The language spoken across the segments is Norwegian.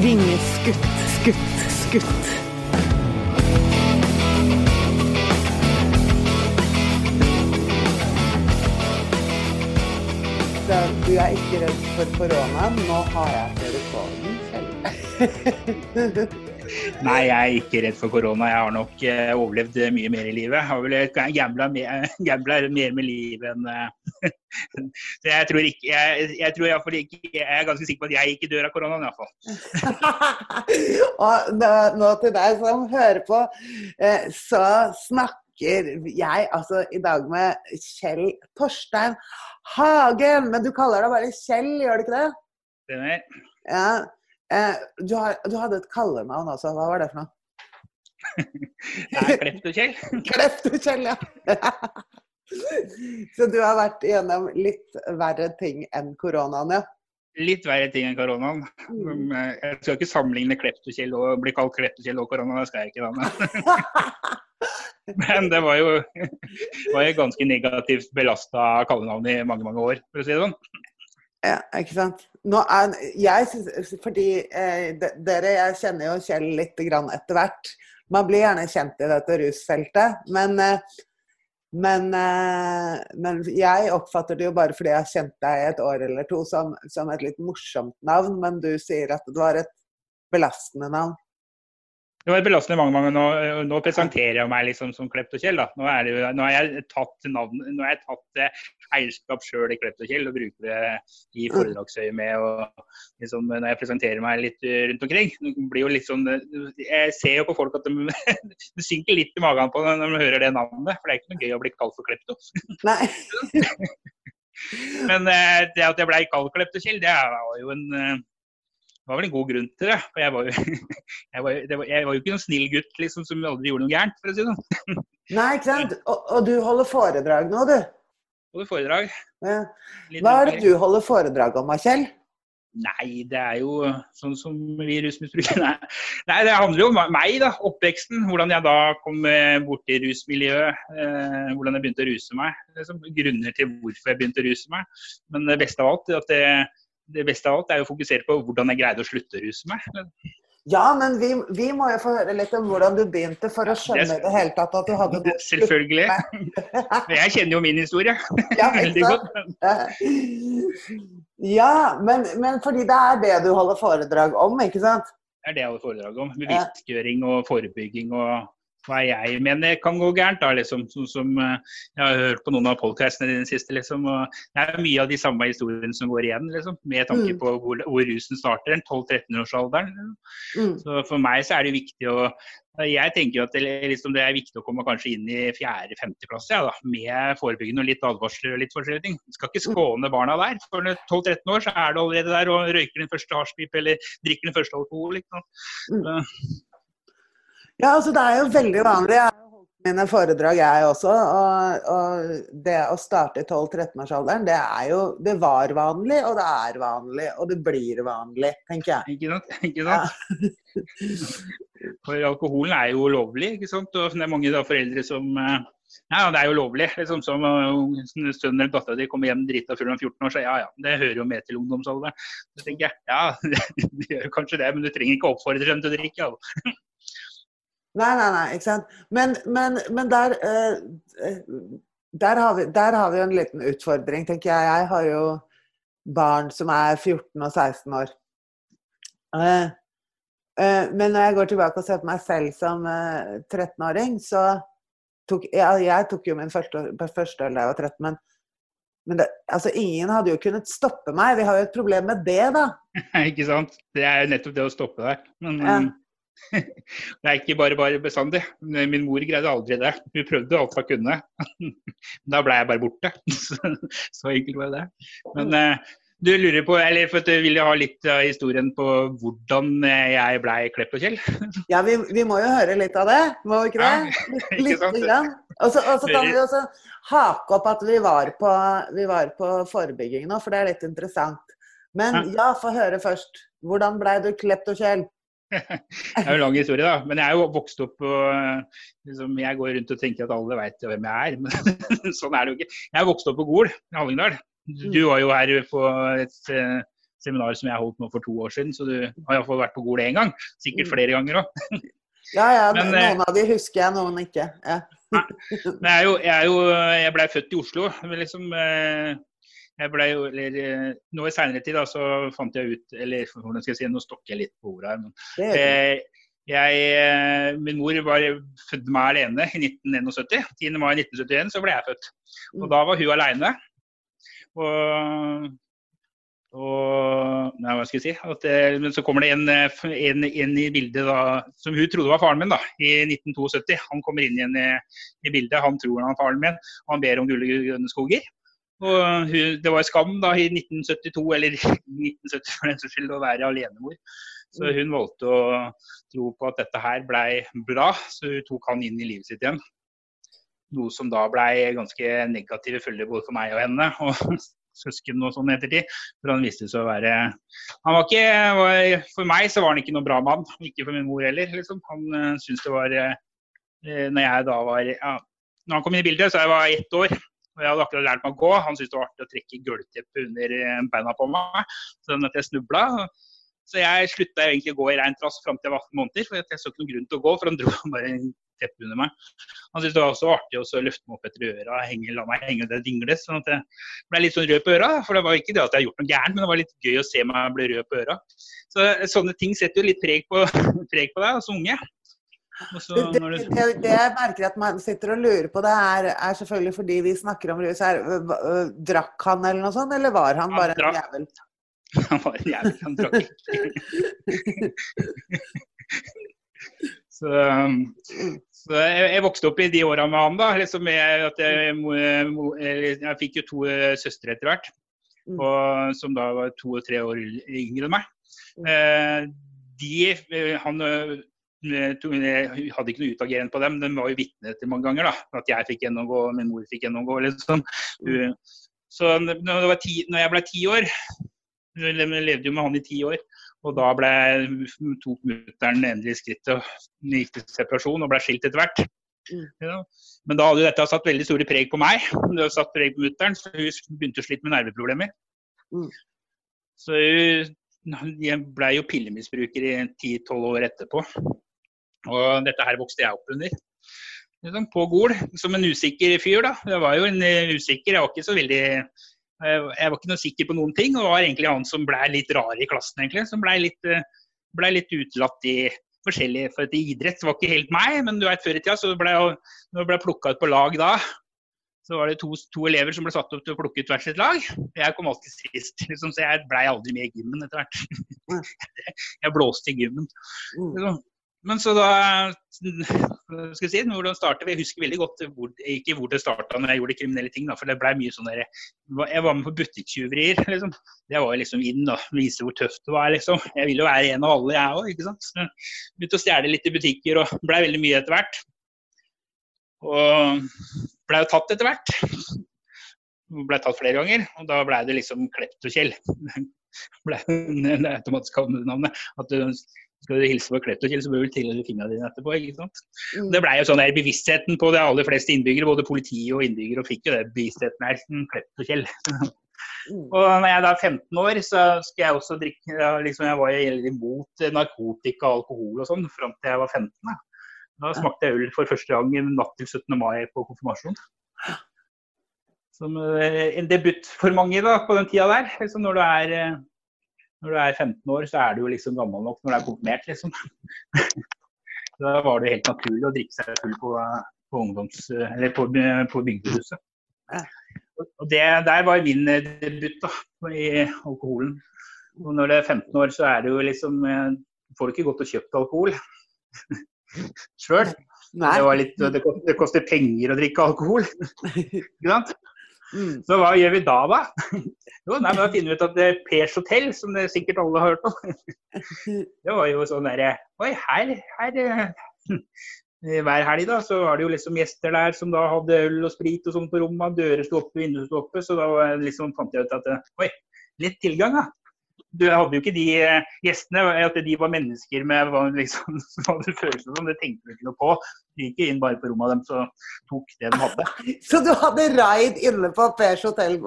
Vingeskutt, skutt, skutt. Du er ikke redd for korona. Nå har jeg telefonen selv. Nei, jeg er ikke redd for korona. Jeg har nok eh, overlevd mye mer i livet. Jeg har vel gambla mer, mer med livet enn eh, Så jeg tror ikke Jeg, jeg, tror jeg, ikke, jeg er ganske sikker på at jeg ikke dør av koronaen, iallfall. Og nå, nå til deg som hører på, eh, så snakker jeg altså i dag med Kjell Torstein Hagen. Men du kaller deg bare Kjell, gjør du ikke det? Stemmer. Ja. Eh, du, har, du, hadde et kallenavn også. Hva var det for noe? Det er. Klefto-Kjell, ja. Så du har vært igjennom litt verre ting enn koronaen, ja? Litt verre ting enn koronaen. Mm. Jeg skal ikke sammenligne Klefto-Kjell og bli kalt Klefto-Kjell og korona, det skal jeg ikke. da. Men det var jo var jo ganske negativt belasta kallenavn i mange, mange år, for å si det sånn. Ja, ikke sant. Er, jeg synes, fordi eh, dere, jeg kjenner jo Kjell litt etter hvert. Man blir gjerne kjent i dette rusfeltet. Men, eh, men, eh, men, jeg oppfatter det jo bare fordi jeg har kjent deg i et år eller to som, som et litt morsomt navn. Men du sier at det var et belastende navn. Det var belastende mange mange. Nå, nå presenterer jeg meg liksom som Klepto-Kjell. Nå, nå, har jeg tatt navn, nå har jeg tatt eh, eierskap sjøl i Klepto-Kjell og bruker det i Mm. foredragsøyemed. og liksom, Når jeg presenterer meg litt rundt omkring. Blir jo litt sånn, jeg ser jo på folk at de, det synker litt i magen på dem når de hører det navnet. For det er ikke noe gøy å bli kalt for Klepto. Nei. Men eh, det at jeg ble kalt Klepto-Kjell, det var jo en eh, det var vel en god grunn til det. For jeg var jo, jeg var, var, jeg var jo ikke noen snill gutt liksom, som aldri gjorde noe gærent, for å si det sånn. Nei, ikke sant. Og, og, du holder foredrag nå, du. Holder foredrag. Ja. Hva er det du holder foredrag om, Kjell? Nei, det er jo sånn som vi rusmisbrukere Nei, det handler jo om meg, da. Oppveksten. Hvordan jeg da kom borti rusmiljøet. Eh, hvordan jeg begynte å ruse meg. Liksom, grunner til hvorfor jeg begynte å ruse meg. Men det beste av alt, er at det, det beste av alt er å fokusere på hvordan jeg greide å slutte å ruse meg. Ja, men vi, vi, må jo få høre litt om hvordan du begynte, for å skjønne i det hele tatt at du hadde det, Selvfølgelig. Jeg kjenner jo min historie ja, veldig godt. Ja, men, men, fordi det er det du holder foredrag om, ikke sant? Det er det jeg holder foredrag om. Bevisstgjøring og forebygging og hva jeg mener kan gå gærent. da, liksom, Som, som uh, Jeg har hørt på noen av podcastene dine siste. liksom, og Det er mye av de samme historiene som går igjen, liksom, med tanke på hvor, hvor rusen starter. 12-13-årsalderen. Liksom. Mm. Så For meg så er det viktig å jeg tenker jo at det, liksom, det er viktig å komme kanskje inn i fjerde-femte klasse ja, da, med forebyggende og litt advarsler og litt forskjellige ting. Du skal ikke skåne barna der. For 12-13 år så er du allerede der og røyker din første hasjpipe eller drikker din første alkohol. Liksom. sant? Ja, altså det er jo veldig vanlig. Jeg har holdt mine foredrag, jeg også. Og, og det å starte i 12-13-årsalderen, det er jo Det var vanlig, og det er vanlig, og det blir vanlig, tenker jeg. Ikke sant? Ikke sant? Ja. For alkoholen er jo lovlig, ikke sant. Og det er mange da, foreldre som ja, det er jo lovlig. Liksom, som sønnen eller dattera di kommer hjem drita full om 14 år, så ja ja, det hører jo med til ungdomsalderen. Så tenker jeg ja, det gjør kanskje det, men du trenger ikke oppfordre dem til å drikke. Ja. Nei, nei, nei, ikke sant. Men, men, men der, uh, der, har vi, der har vi jo en liten utfordring, tenker jeg. Jeg har jo barn som er 14 og 16 år. Uh, uh, men når jeg går tilbake og ser på meg selv som 13-åring, så tok ja, jeg tok jo min første, første øl da jeg var 13, men, men det, altså, ingen hadde jo kunnet stoppe meg. Vi har jo et problem med det, da. ikke sant. Det er jo nettopp det å stoppe deg. Men ja. det er ikke bare bare bestandig. Min mor greide aldri det. Hun prøvde alt hun kunne. da ble jeg bare borte. Så enkelt var det. Men uh, du lurer på, eller for at du vil ha litt av historien på hvordan jeg ble Klepp-Kjell? ja, vi, vi, må jo høre litt av det, må vi ikke det? Ja, ikke sant? Og så kan vi også hake opp at vi var på, vi var på forebygging nå, for det er litt interessant. Men ja, få høre først. Hvordan ble du Klepp-Kjell? Det er jo en lang historie, da. Men jeg er jo vokst opp og liksom, Jeg går rundt og tenker at alle veit hvem jeg er. Men sånn er det jo ikke. Jeg er vokst opp på Gol i Hallingdal. Du var jo her på et seminar som jeg holdt nå for to år siden, så du har iallfall vært på Gol én gang. Sikkert Mm. flere ganger òg. Ja, ja. Men, eh, noen av de husker jeg, noen ikke. Ja. Men jeg er jo, jeg, er jo, jeg blei født i Oslo. men Liksom, eh, jeg ble eller, eh, nå i seinere tid da, så fant jeg ut Eller hvordan skal jeg si, nå stokker jeg litt på ordet her. men. Eh, jeg, eh, min mor var født meg alene i 1971. 10. mai 1971 så ble jeg født. Og Mm. da var hun alene. Og, og Nei, hva skal jeg si? At, eh, men så kommer det en, en, en i bildet da, som hun trodde var faren min da, i 1972. Han kommer inn igjen i, i bildet. Han tror han er faren min, og han ber om gull og grønne skoger. Og det var skam da i 1972, eller 1970 for den saks skyld, å være alenemor. Så Mm. hun valgte å tro på at dette her blei bra, så hun tok han inn i livet sitt igjen. Noe som da blei ganske negative følger både for meg og henne, og søsken og sånn i ettertid. For han viste seg å være han var ikke, For meg så var han ikke noen bra mann, ikke for min mor heller. Liksom. Han uh, syntes det var uh, Når jeg da var ja, Når han kom inn i bildet, så jeg var ett år. Jeg hadde akkurat lært meg å gå. Han syntes det var artig å trekke gulvteppet under eh, beina på meg, sånn at jeg snubla. Så jeg slutta egentlig å gå i reint rask fram til jeg var 18 måneder, for jeg så ikke noen grunn til å gå, for han dro bare en teppe under meg. Han syntes det var også artig å løfte meg opp etter øra henge, la meg henge der dingle. sånn at jeg ble litt sånn rød på øra. For det var ikke det at jeg hadde gjort noe gærent, men det var litt gøy å se meg bli rød på øra. Så sånne ting setter jo litt preg på, preg på deg som unge. Det, det, det, det jeg merker at man sitter og lurer på, det er, er selvfølgelig fordi vi snakker om rus. Er, øh, øh, drakk han eller noe sånt, eller var han Han bare en jævel? Han var en jævel, han drakk ikke. Så, um, så jeg, jeg vokste opp i de åra med han, da. Liksom jeg, jeg, jeg fikk jo to eh, søstre etter hvert. Mm. Og, som da var to og tre år yngre enn meg. Mm. Eh, de, han to, jeg hadde ikke noe utagerende på dem, de var jo vitne til mange ganger. da, At jeg fikk gjennomgå, min mor fikk gjennomgå. liksom. Mm. Så når, det var ti, når jeg ble ti år Jeg levde jo med han i ti år. Og da ble, tok mutter'n endelig skrittet og gikk til separasjon og ble skilt etter hvert. Mm. Ja. Men da hadde jo dette satt veldig store preg på meg. Det hadde satt preg på mutter'n, så hun begynte å slite med nerveproblemer. Mm. Så hun jeg ble jo pillemisbruker i 10-12 år etterpå. Og dette her vokste jeg opp under. Liksom, på Gol, som en usikker fyr, da. Jeg var jo en eh, usikker, jeg var ikke så veldig jeg jeg var ikke noe sikker på noen ting, og var egentlig han som ble litt rar i klassen, egentlig. Som ble litt, eh, ble litt utelatt i forskjellige For til idrett var ikke helt meg, men du vet, før i tida så ble jeg, når jeg ble plukka ut på lag da, så var det to, to elever som ble satt opp til å plukke ut hvert sitt lag. Jeg kom alltid sist, liksom, så jeg blei aldri med i gymmen etter hvert. jeg blåste i gymmen. Mm. Liksom. Men så da skal jeg si, hvordan startet vi? Jeg husker veldig godt hvor, ikke hvor det starta når jeg gjorde kriminelle ting. Da, for det ble mye sånn der, Jeg var med på butikktyverier. Liksom. Det var jo liksom inn og vise hvor tøft det var. liksom. Jeg ville jo være en av alle, jeg òg. ikke sant? Så Begynte å stjele litt i butikker og blei veldig mye etter hvert. Og blei jo tatt etter hvert. Blei tatt flere ganger, og da blei det liksom Klepto-Kjell. ble det automatiske navnet. At du skal du hilse på Klepto-Kjell, så bør du tilhøre fingrene dine etterpå. ikke sant? Mm. Det blei jo sånn der bevisstheten på de aller fleste innbyggere, både politi og innbyggere, og fikk jo det bevisstheten her. sånn Klepto-Kjell. Mm. Og når jeg da er 15 år, så skal jeg også drikke ja, liksom Jeg var jo imot narkotika og alkohol og sånn fram til jeg var 15. Da, da smakte jeg øl for første gang natt til 17. mai på konfirmasjon. Som eh, en debut for mange da, på den tida der. Liksom når, du er, eh, når du er 15 år, så er du jo liksom gammel nok når du er konfirmert, liksom. da var det helt naturlig å drikke seg full på, på, ungdoms, eller på, på bygdehuset. Og det, der var min eh, debut da, i alkoholen. Og når du er 15 år, så er det jo liksom eh, Får du ikke gått og kjøpt alkohol sjøl. Det, litt, det, det koster penger å drikke alkohol. Ikke sant? Mm. Så hva gjør vi da, da? Jo, nei, men da finner vi ut at det er Pers hotell, som det sikkert alle har hørt om, det var jo sånn derre Oi, her, her eh, Hver helg da, så var det jo liksom gjester der som da hadde øl og sprit og sånn på rommet. Dører sto oppe, vinduer sto oppe. Så da liksom fant jeg ut at Oi, litt tilgang, da. Du hadde jo ikke de eh, gjestene, at de var mennesker med hva liksom, det føles som. Det tenkte du ikke noe på. Du gikk inn bare på rommet dem så tok det de hadde. Så du hadde raid inne på Pers hotell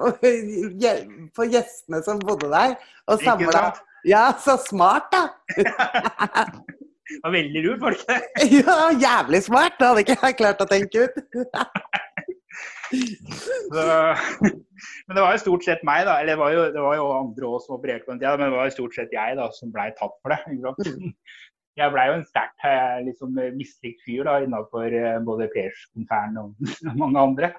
på gjestene som bodde der? Og samla Ja, så smart, da! det var veldig lurt, var det ikke det? Ja, jævlig smart. Det hadde ikke jeg klart å tenke ut. Så, men det var jo stort sett meg, da. Eller det var jo, det var jo andre òg som opererte på den tida, men det var jo stort sett jeg da som blei tatt for det. Jeg blei jo en sterkt liksom, mislikt fyr da, innenfor eh, både Pers konsern og mange andre.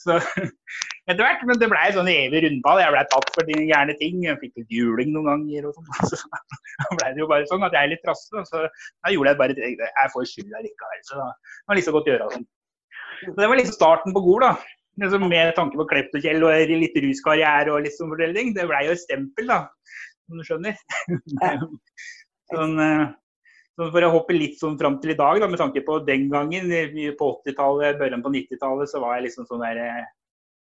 Så etter hvert, men det blei sånn evig rundball. Jeg blei tatt for de gærne ting. Jeg fikk litt juling noen ganger og sånn. Så da blei det jo bare sånn at jeg er litt trassig. Så da gjorde jeg bare Jeg får skylda likevel, så da var det liksom godt gjøre sånn. Så det var liksom starten på Gol, da. Liksom med tanke på Klepp og litt ruskarriere og litt sånn forskjellige. Det blei jo et stempel, da, som du skjønner. sånn, eh, sånn for å hoppe litt sånn fram til i dag, da, med tanke på den gangen, på 80-tallet, børren på 90-tallet, så var jeg liksom sånn der eh,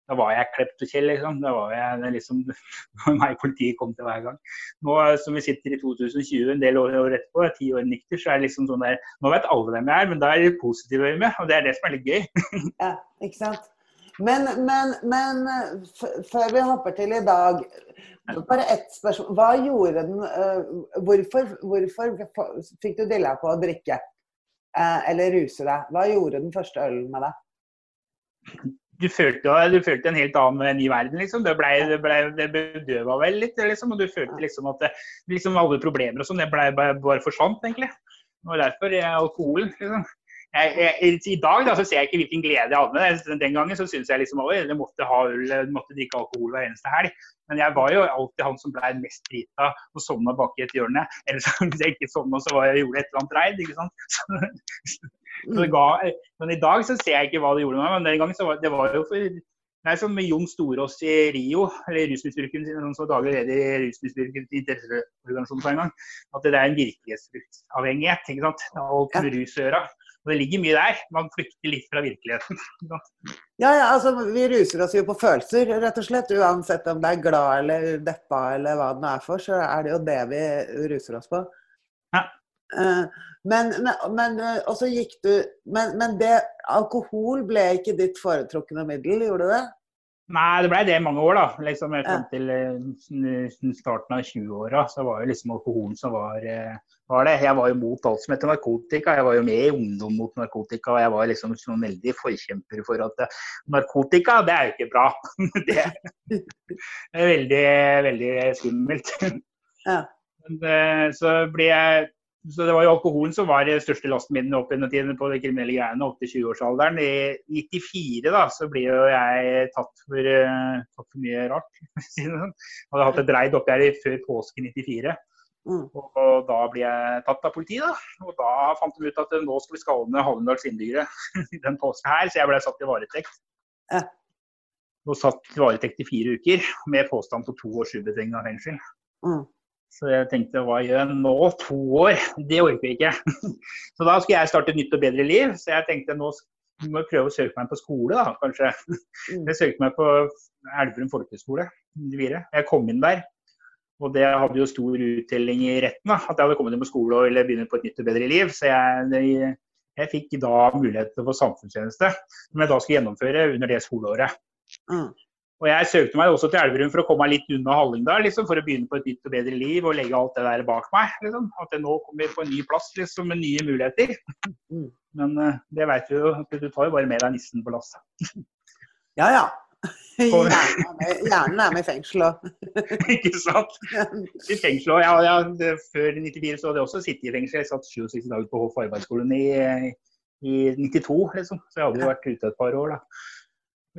da var jeg klept og kjell, liksom. Da var jeg liksom meg politiet kom til hver gang. Nå som vi sitter i 2020, en del år, år etterpå, ti år nykter, så er det liksom sånn der Nå vet alle hvem jeg er, men da er det positive øyne, og det er det som er litt gøy. ja, ikke sant. Men, men, men før vi hopper til i dag, bare ett spørsmål. Hva gjorde den uh, hvorfor, hvorfor, fikk du dilla på å drikke? Uh, eller ruse deg? Hva gjorde den første ølen med deg? du følte, du følte, en helt annen ny verden, liksom. Det, ble, det, ble, det bedøva vel litt, liksom. Og du følte liksom at liksom alle problemer og sånn, det ble, bare forsvant, egentlig. Det var derfor jeg, alkoholen, liksom. Jeg, jeg, I dag da, så ser jeg ikke hvilken glede jeg hadde med det. Den gangen så syntes jeg liksom at jeg måtte ha måtte drikke alkohol hver eneste helg. Men jeg var jo alltid han som ble mest drita og sovna bak i et hjørne. Eller så, hvis jeg ikke sovna, så var jeg, gjorde jeg et eller annet reid. ikke sant? Så, Ga, men i dag så ser jeg ikke hva det gjorde med meg, men den gangen så var det var jo for det er som Jon Storås i Rio, eller rusmisbrukeren som daglig leder i rusmisbrukernes interesseorganisasjon for en gang, at det er en virkelighetsavhengighet. ikke sant? Alt med rus å gjøre. Og det ligger mye der. Man flykter litt fra virkeligheten. ja, ja, altså vi ruser oss jo på følelser, rett og slett. Uansett om det er glad eller deppa eller hva det nå er for, så er det jo det vi ruser oss på. Ja. Uh, men, men, eh, og så gikk du men, men, det, alkohol ble ikke ditt foretrukne middel, gjorde det? Nei, det ble det i mange år, da. Liksom Frem til uh, starten av 20-åra så var jo liksom alkoholen som var, var, det. Jeg var jo mot alt som heter narkotika. Jeg var jo med i Ungdom mot narkotika. Og jeg var liksom sånn veldig forkjemper for at narkotika, det er jo ikke bra. det, er veldig, veldig skummelt. Ja. Men, så ble jeg så Det var jo alkoholen som var den største lasten min opp gjennom tiden på de kriminelle greiene opp til 20-årsalderen. I 94 da, så ble jo jeg tatt for, uh, tatt for mye rart. Sånn. hadde hatt et reid oppi her før påske 94. Mm. Og, og, da ble jeg tatt av politiet. da. Og da fant de ut at nå skal vi skåne Hallingdals innbyggere den påska her, så jeg ble satt i varetekt. Ja. Og satt i varetekt i fire uker med påstand på to års ubetinga fengsel. Mm. Så jeg tenkte hva gjør jeg nå? To år? Det orker jeg ikke. Så da skulle jeg starte et nytt og bedre liv. Så jeg tenkte nå må jeg prøve å søke meg på skole, da, kanskje. Mm. Jeg søkte meg på Elverum folkehøgskole. Jeg kom inn der. Og det hadde jo stor uttelling i retten, da, at jeg hadde kommet inn på skole og ville begynne på et nytt og bedre liv. Så jeg, jeg fikk da mulighet til å få samfunnstjeneste, som jeg da skulle gjennomføre under det skoleåret. Mm. Og jeg søkte meg også til Elverum for å komme meg litt unna Hallingdal, liksom, for å begynne på et nytt og bedre liv og legge alt det der bak meg. Liksom. At jeg nå kommer på en ny plass liksom, med nye muligheter. Mm. Men uh, det vet du jo, du tar jo bare med deg nissen på lasset. Ja ja. Hjernen er med i fengsel òg. Ikke sant. I fengsel òg. Ja, ja, før 94 så hadde jeg også sittet i fengsel. Jeg satt 67 dager på Hoff arbeidsskolen i, i 92, liksom. Så jeg hadde jo vært ute et par år, da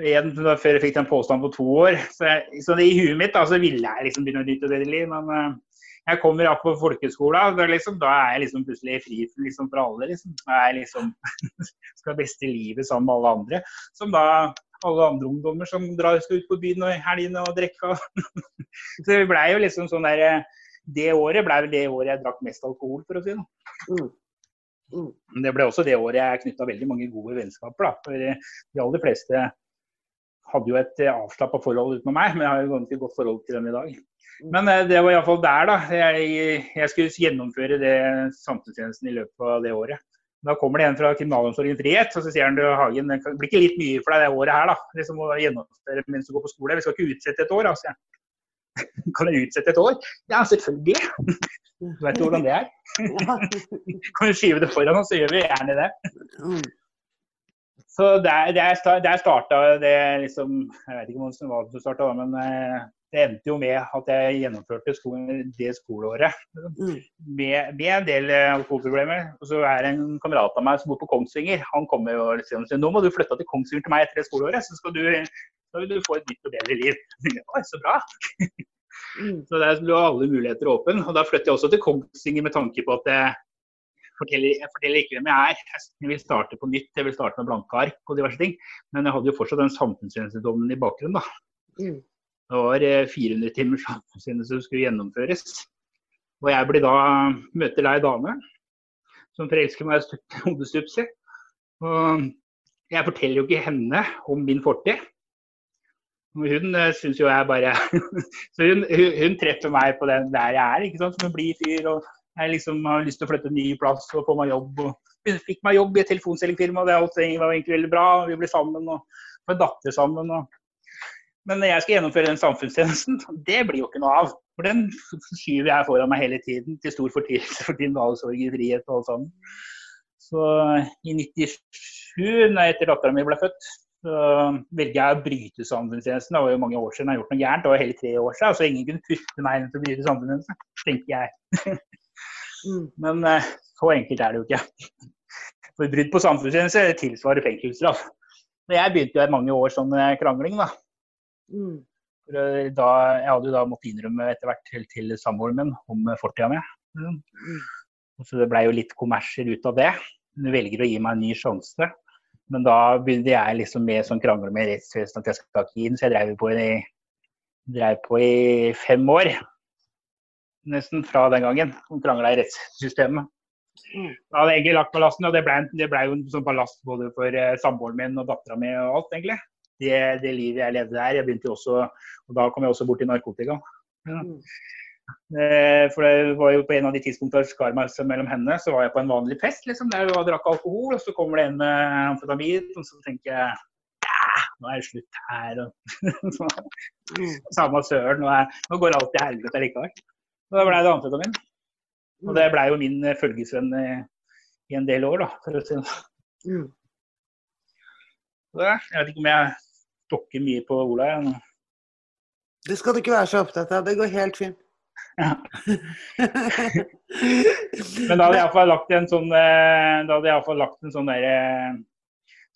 igjen før jeg fikk den påstanden på to år. Så, jeg, så i huet mitt da, så ville jeg liksom begynne å nyte bedre liv. Men uh, jeg kommer opp på folkehøgskolen, liksom, da er jeg liksom plutselig fri liksom, for alle. Liksom. Jeg liksom, skal ha beste livet sammen med alle andre. Som da alle andre ungdommer som drar skal ut på byen og helgene og drikke. så det blei jo liksom sånn der eh, Det året ble vel det året jeg drakk mest alkohol, for å si det. Mm. Mm. Det ble også det året jeg knytta veldig mange gode vennskaper. Da. For de aller fleste hadde jo et avslappa forhold utenom meg, men jeg har jo ganske godt forhold til dem i dag. Men det var iallfall der, da. Jeg, jeg skulle gjennomføre det samfunnstjenesten i løpet av det året. Da kommer det en fra kriminalomsorgen frihet, og så sier han til Hagen det blir ikke litt mye for deg det året her, da. Liksom å gjennomføre mens du går på skole. Vi skal ikke utsette et år, altså. Kan jeg utsette et år? Ja, selvfølgelig. Du vet jo hvordan det er. Kan du skyve det foran oss, så gjør vi gjerne det. Så der, der, der starta det liksom Jeg vet ikke hva som starta, men eh, det endte jo med at jeg gjennomførte det skoleåret mm. med, med, en del eh, alkoholproblemer. Og så er det en kamerat av meg som bor på Kongsvinger. Han kommer jo og sier nå må du flytte til Kongsvinger til meg etter det skoleåret, så skal du, skal du få et nytt og bedre liv. Oi, så bra. Mm. Så der lå alle muligheter åpne. Og da flytter jeg også til Kongsvinger med tanke på at jeg forteller, jeg forteller ikke hvem jeg er. Jeg vil starte på nytt, jeg vil starte med blanke ark og diverse ting. Men jeg hadde jo fortsatt den samfunnstjenestedommen i bakgrunnen, da. Mm. Det var 400 timer timers samfunnstjeneste som skulle gjennomføres. Og jeg blir da møter ei dame som forelsker meg hodestupsig. Og jeg forteller jo ikke henne om min fortid. Hun uh, syns jo jeg bare Så hun, hun, hun, treffer meg på den der jeg er, ikke sant? som en blid fyr. og Jeg liksom har lyst til å flytte en ny plass og få meg jobb. og fikk meg jobb i et telefonselgingfirma, og det alt var egentlig veldig bra. Vi ble sammen og en datter sammen. og men når jeg skal gjennomføre den samfunnstjenesten, det blir jo ikke noe av. For den skyver jeg foran meg hele tiden, til stor fortvilelse for kriminalsorg i frihet og alt sammen. Så i 97, når etter dattera mi ble født, så velger jeg å bryte samfunnstjenesten. Det var jo mange år siden jeg har gjort noe gærent. Det var hele tre år siden, så ingen kunne putte meg inn til å bryte samfunnstjenesten, tenker jeg. Mm. Men eh, så enkelt er det jo ikke. For brudd på samfunnstjeneste tilsvarer fengselsstraff. Jeg begynte jo i mange år sånn eh, krangling, da. Mm. Da, jeg hadde jo da måttet innrømme etter hvert til, til samboeren min om fortida mi. Mm. Så det blei jo litt kommersier ut av det. Hun velger å gi meg en ny sjanse. Men da begynte jeg liksom med sånn krangel med rettsvesenet at jeg skal ikke inn, så jeg drev på, i, drev på i fem år. Nesten fra den gangen. Hun krangla i rettssystemet. Mm. Da hadde jeg egentlig lagt ballasten, og det ble, det ble jo en sånn ballast både for eh, samboeren min og dattera mi og alt, egentlig det, det, livet jeg levde der. Jeg begynte også, og Da kom jeg også bort til narkotika. Ja. Mm. Eh, for det var jo på en av de tidspunktene jeg skar meg mellom henne, så var jeg på en vanlig fest liksom, der jeg drakk alkohol, og så kommer det en med amfetamin, og så tenker jeg nå er det slutt her. Og, mm. Samme søren, nå, er, nå går alt til helvete likevel. Da ble det amfetamin. Og det blei jo min følgesvenn i en del år, da, for å si det sånn. Jeg vet ikke om jeg stokker mye på Ola. igjen. Det skal du ikke være så opptatt av. Det går helt fint. Ja. Men da hadde jeg iallfall lagt en sånn eh, Da hadde jeg iallfall lagt en sånn derre eh,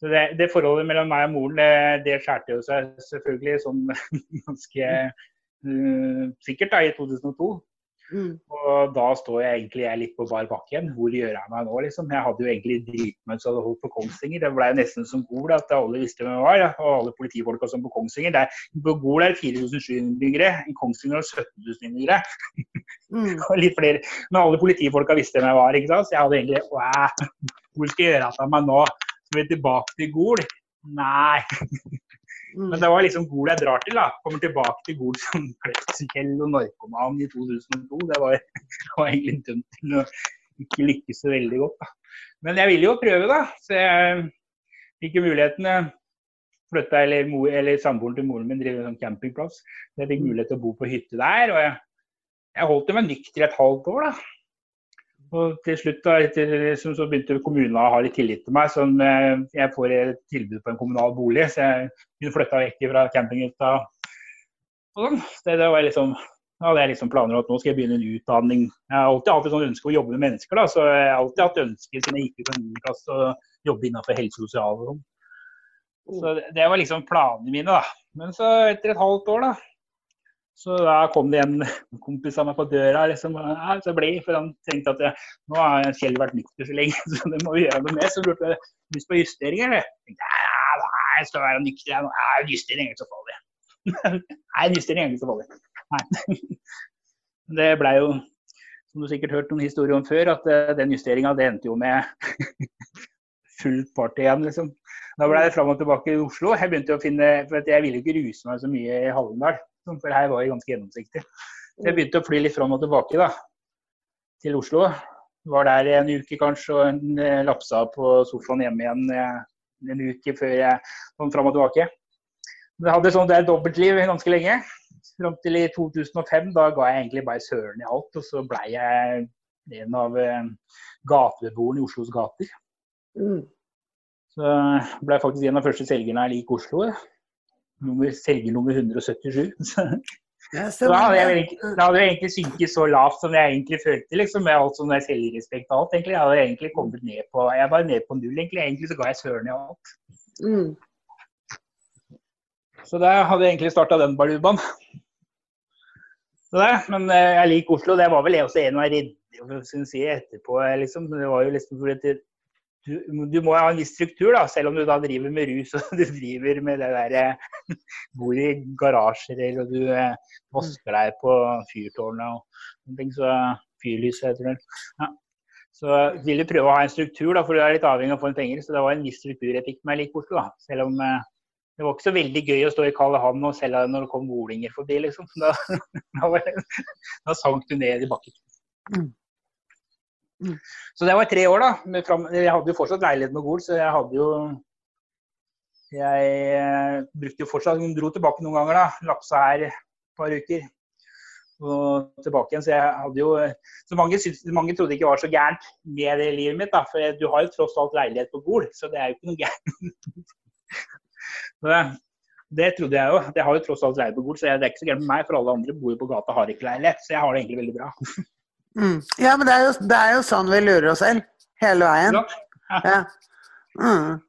så det, det, forholdet mellom meg og moren, det, det skjærte jo seg selvfølgelig sånn ganske uh, sikkert da, i 2002. Mm. Og da står jeg egentlig jeg litt på bar bakke igjen. Hvor gjør jeg meg nå, liksom? Jeg hadde jo egentlig dritmøtt så hadde holdt på Kongsvinger. Det ble nesten som Gol at alle visste hvem jeg var. Ja. Og alle politifolka som på Kongsvinger. Der, på Gol er 4700 innbyggere. I Kongsvinger er 17 000 innbyggere. Mm. og litt flere. Men alle politifolka visste hvem jeg var. ikke sant? Så jeg hadde egentlig Hvor skal jeg gjøre av meg nå? Skal vi tilbake til Gol? Nei. Mm. Men det var liksom Gol jeg drar til. da. Kommer tilbake til Gol som klepskjell og narkoman i 2002. Det var, var egentlig dømt til å ikke lykkes så veldig godt. da. Men jeg ville jo prøve, da. Så jeg fikk jo muligheten. Flytta, eller, eller Samboeren til moren min driver en sånn campingplass. Så jeg fikk mulighet til å bo på hytte der. og jeg, jeg holdt meg nykter et halvt år. da. Og til slutt da, liksom, så begynte kommunen å ha litt tillit til meg. Sånn, jeg får et tilbud på en kommunal bolig, så jeg kunne flytta vekk fra campinghytta. Sånn. Det, det var liksom, da hadde jeg liksom planer om at nå skal jeg begynne en utdanning. Jeg har alltid hatt et sånn ønske om å jobbe med mennesker, da, så jeg har alltid hatt ønsker siden jeg gikk ut av 9. klasse å jobbe innenfor helse og sosial. sånn. Så det, det var liksom planene mine. da. Men så etter et halvt år da, så da kom det en kompis av meg på døra liksom, så ble, for han tenkte at jeg, nå har Kjell vært nykter så lenge, så det må vi gjøre noe med. Så lurte jeg lyst på justering, eller? Nei, jeg skal være nykter, jeg. Ja, justering er ikke så farlig. Nei, justering er ikke så farlig. Nei. Det blei jo, som du sikkert hørt noen historier om før, at uh, den justeringa endte jo med fullt party igjen, liksom. Da ble det fram og tilbake i Oslo. Jeg begynte å finne, for Jeg ville ikke ruse meg så mye i Hallingdal, for her var jeg ganske gjennomsiktig. Så jeg begynte å fly litt fram og tilbake da, til Oslo. Var der en uke kanskje og en, eh, lapsa på sofaen hjemme igjen eh, en uke før jeg kom fram og tilbake. Jeg hadde sånn der dobbeltliv ganske lenge. Fram til i 2005. Da ga jeg egentlig bare søren i alt. Og så blei jeg en av eh, gatebeboerne i Oslos gater. Mm. Så ble jeg faktisk en av første selgerne her lik Oslo. Nummer, selger nummer 177. Ja, da hadde jeg, egentlig- da hadde jeg egentlig synket så lavt som jeg egentlig følte, liksom, med alt sånn selvrespekt og alt. egentlig. Jeg hadde egentlig kommet ned på jeg var ned på null, egentlig. Egentlig så ga jeg søren i alt. Mm. Så da hadde jeg egentlig starta den balubaen. Det, men eh, jeg liker Oslo. Det var vel jeg også en av redde for å si etterpå. Liksom. Det var jo liksom fordi du, du må ha en viss struktur, da, selv om du da driver med rus og du driver med det der Bor i garasjer eller du eh, vasker deg på fyrtårnet og sånne ting. Så fyrlyset heter det. Ja. Så vil du prøve å ha en struktur, da, for du er litt avhengig av å få inn penger. Så det var en viss struktur jeg fikk meg like bort da. Selv om eh, det var ikke så veldig gøy å stå i Karl Johan og selge når det kom volinger forbi, liksom. Da, da, det, da sank du ned i bakken. Mm. Så det var tre år, da. Fram, jeg hadde jo fortsatt leilighet med Gol, så jeg hadde jo Jeg eh, brukte jo fortsatt Hun dro tilbake noen ganger, da. Lapsa her et par uker. Og tilbake igjen. Så jeg hadde jo Så mange, synes, mange trodde ikke det var så gærent med det livet mitt, da. For du har jo tross alt leilighet på Gol, så det er jo ikke noe gærent. Det, det trodde jeg jo. Jeg har jo tross alt leilighet på Gol, så det er ikke så gærent med meg. For alle andre bor jo på gata har ikke leilighet, så jeg har det egentlig veldig bra. Mm. Ja, men det er, jo, det er jo sånn vi lurer oss selv. Hele veien. Ja. Ja. Mm.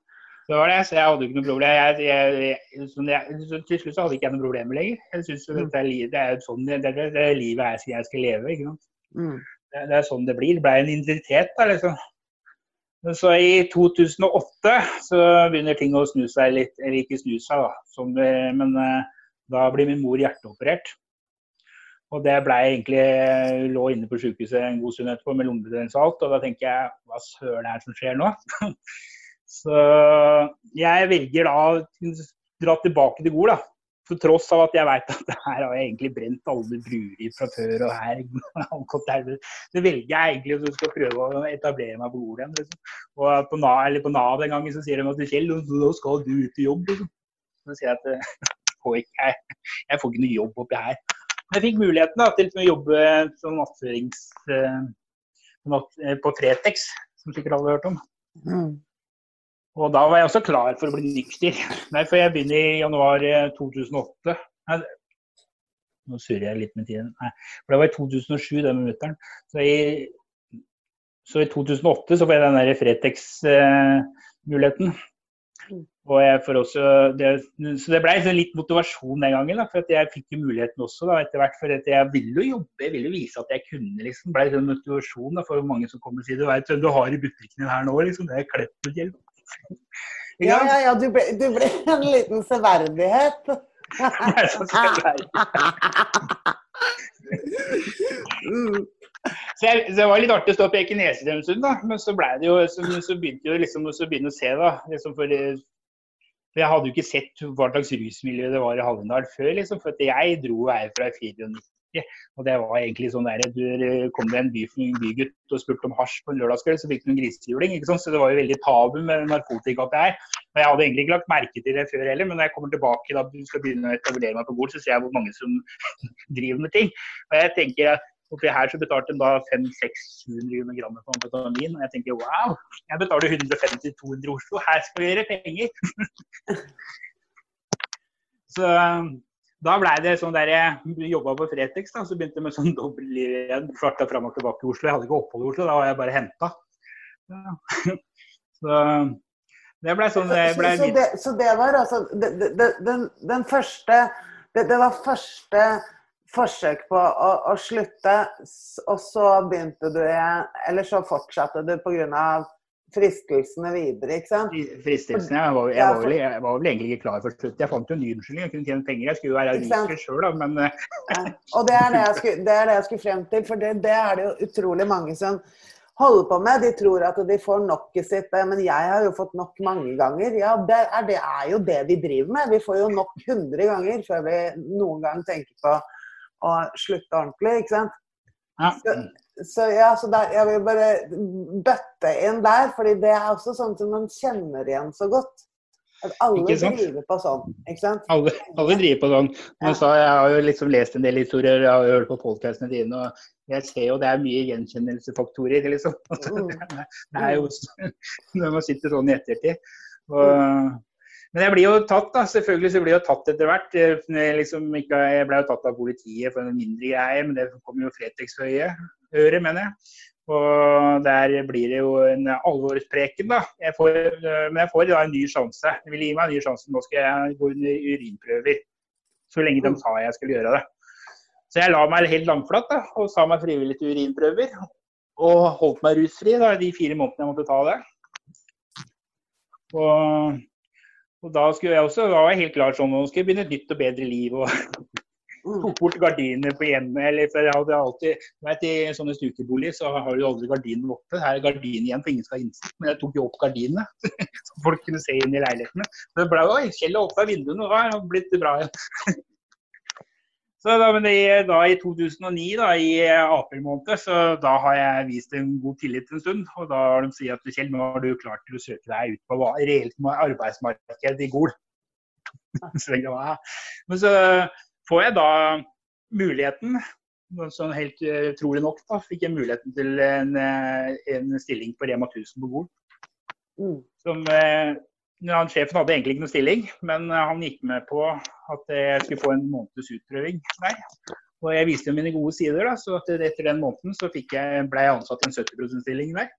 Det var det, så jeg hadde ikke noe problem. Jeg, jeg, jeg, så til slutt så hadde ikke jeg noe problemer lenger. Jeg synes mm. dette er, det er jo sånn det, det, det er livet jeg, skal leve. ikke sant? Mm. Det, det er sånn det blir. Det ble en identitet, da, liksom. Så i 2008 så begynner ting å snu seg litt, eller ikke snu seg, da. Som, men eh, da blir min mor hjerteoperert. Og det ble jeg egentlig lå inne på sykehuset en god stund etterpå med lungebetennelse og alt. Og da tenker jeg hva søren er det som skjer nå? Så jeg velger da å dra tilbake til Gol, da. For tross av at jeg veit at her har jeg egentlig brent alle bruer fra før. og her Det velger jeg egentlig du skal prøve å etablere meg på Gol igjen. Liksom. Og på Nav, på Nav den gangen så sier de at Kjell, nå skal du ut i jobb. Liksom. Så sier jeg at eh, jeg, jeg får ikke noe jobb oppi her. Jeg fikk muligheten da, til å jobbe som nattførings... eh, eh, på Fretex, som sikkert alle har hørt om. Mm. Og da var jeg også klar for å bli nykter. Nei, for jeg begynner i januar eh, 2008. Nei, nå surrer jeg litt med tiden. Nei, for det var i 2007, det med mutter'n. Så, i- så i 2008 så får jeg den der Fretex-muligheten. Også det, så det ble liksom litt motivasjon den gangen, da, for jeg fikk jo muligheten også da, etter hvert. For jeg ville jo jobbe, jeg ville jo vise at jeg kunne. liksom, ble sånn motivasjon da, for mange som kommer og sier du vet hvem du har i butikken din her nå, liksom. Det er Kleppelhjelp. Ja, ja, ja, du ble, du ble en liten severdighet. Så, jeg, så det var litt artig å stå og peke nese til en stund, da. Men så ble det jo, så, så begynte jo liksom så å se, da. Liksom for, for jeg hadde jo ikke sett hva slags rusmiljø det var i Hallingdal før, liksom. For jeg dro jo her fra 94. Og det var egentlig sånn der, du eh, kom det en by, en bygutt og spurte om hasj på en lørdagskveld, så fikk du en grisehjuling. Så det var jo veldig tabu med narkotika oppi her. Og jeg hadde egentlig ikke lagt merke til det før heller, men når jeg kommer tilbake da du skal begynne å etablere meg på Gol, så ser jeg hvor mange som driver med ting. Og jeg tenker at oppi her så betalte de da 500-600 gram for amfetamin. Og jeg tenker wow, jeg betaler 150-200 i Oslo, her skal vi gjøre penger. så da blei det sånn der jeg jobba på Fretex, da, så begynte jeg med sånn dobbel igjen. Farta fram og tilbake i Oslo. Jeg hadde ikke opphold i Oslo, da var jeg bare henta. Så det blei sånn det ble så, så, det, så det var altså det, det, den, den første det, det var første forsøk på å, å slutte, og så begynte du igjen Eller så fortsatte du pga. fristelsene videre, ikke sant? Fristelsene, Jeg var, jeg, var vel, jeg var vel egentlig ikke klar for slutt. Jeg fant jo en ny unnskyldning. Jeg kunne tjene penger. Jeg skulle jo være sant? sjøl, da, men eh, Ja. Og det er det skulle, det er det jeg skulle frem til, for det, det er det jo utrolig mange som holder på med. De tror at de får nokket sitt. Men jeg har jo fått nok mange ganger. Ja, det er, det er jo det vi driver med. Vi får jo nok hundre ganger før vi noen gang tenker på å slutte ordentlig, ikke sant. Ja. Så, så ja, så der, jeg vil bare bøtte inn der, fordi det er også sånn som man kjenner igjen så godt. At alle driver på sånn, ikke sant. Alle, alle driver på sånn. Ja. Men så, jeg har jo liksom lest en del historier, jeg har hørt på podcastene dine, og jeg ser jo det er mye gjenkjennelsesfaktorer. liksom. Mm. Det er jo når man sitter sånn i ettertid. Og, men jeg blir jo tatt, da. Selvfølgelig så blir jeg tatt etter hvert. Jeg, liksom ikke, jeg ble jo tatt av politiet for en mindre greie, men det kom jo Fretex for øret, mener jeg. Og der blir det jo en alvorspreken, da. Jeg får, men jeg får da en ny sjanse. De vil gi meg en ny sjanse. Nå skal jeg gå under urinprøver. Så lenge de sa jeg skulle gjøre det. Så jeg la meg helt langflat da, og sa meg frivillig til urinprøver. Og holdt meg rusfri da, de fire månedene jeg måtte ta det. Og, og da skulle jeg også, da var jeg helt klar sånn, nå skal jeg begynne et nytt og bedre liv. og Mm. tok bort gardinene på hjemmet. Eller, for jeg hadde alltid, vet, I sånne stukeboliger så har du aldri gardinene oppe. Her er gardinen igjen, for ingen skal ha innsikt. Men jeg tok jo opp gardinene, så folk kunne se inn i leilighetene. Men det ble oi, Kjell har åpna vinduene, og da har det blitt bra igjen. Så da, men det, da I 2009, da, i april måned, så da har jeg vist en god tillit en stund. Og da har de sagt at Kjell, nå har du klar til å søke deg ut på reelt arbeidsmarked i Gol. Men så får jeg da muligheten, sånn helt eh, utrolig nok, da, fikk jeg muligheten til en, eh, en stilling på Rema 1000 på Gol. Mm. Som, eh, han, sjefen hadde egentlig ikke noen stilling, men eh, han gikk med på at jeg skulle få en måneds utprøving der. Og jeg viste jo mine gode sider, da, så etter den måneden så jeg, ble jeg ansatt i en 70 %-stilling der.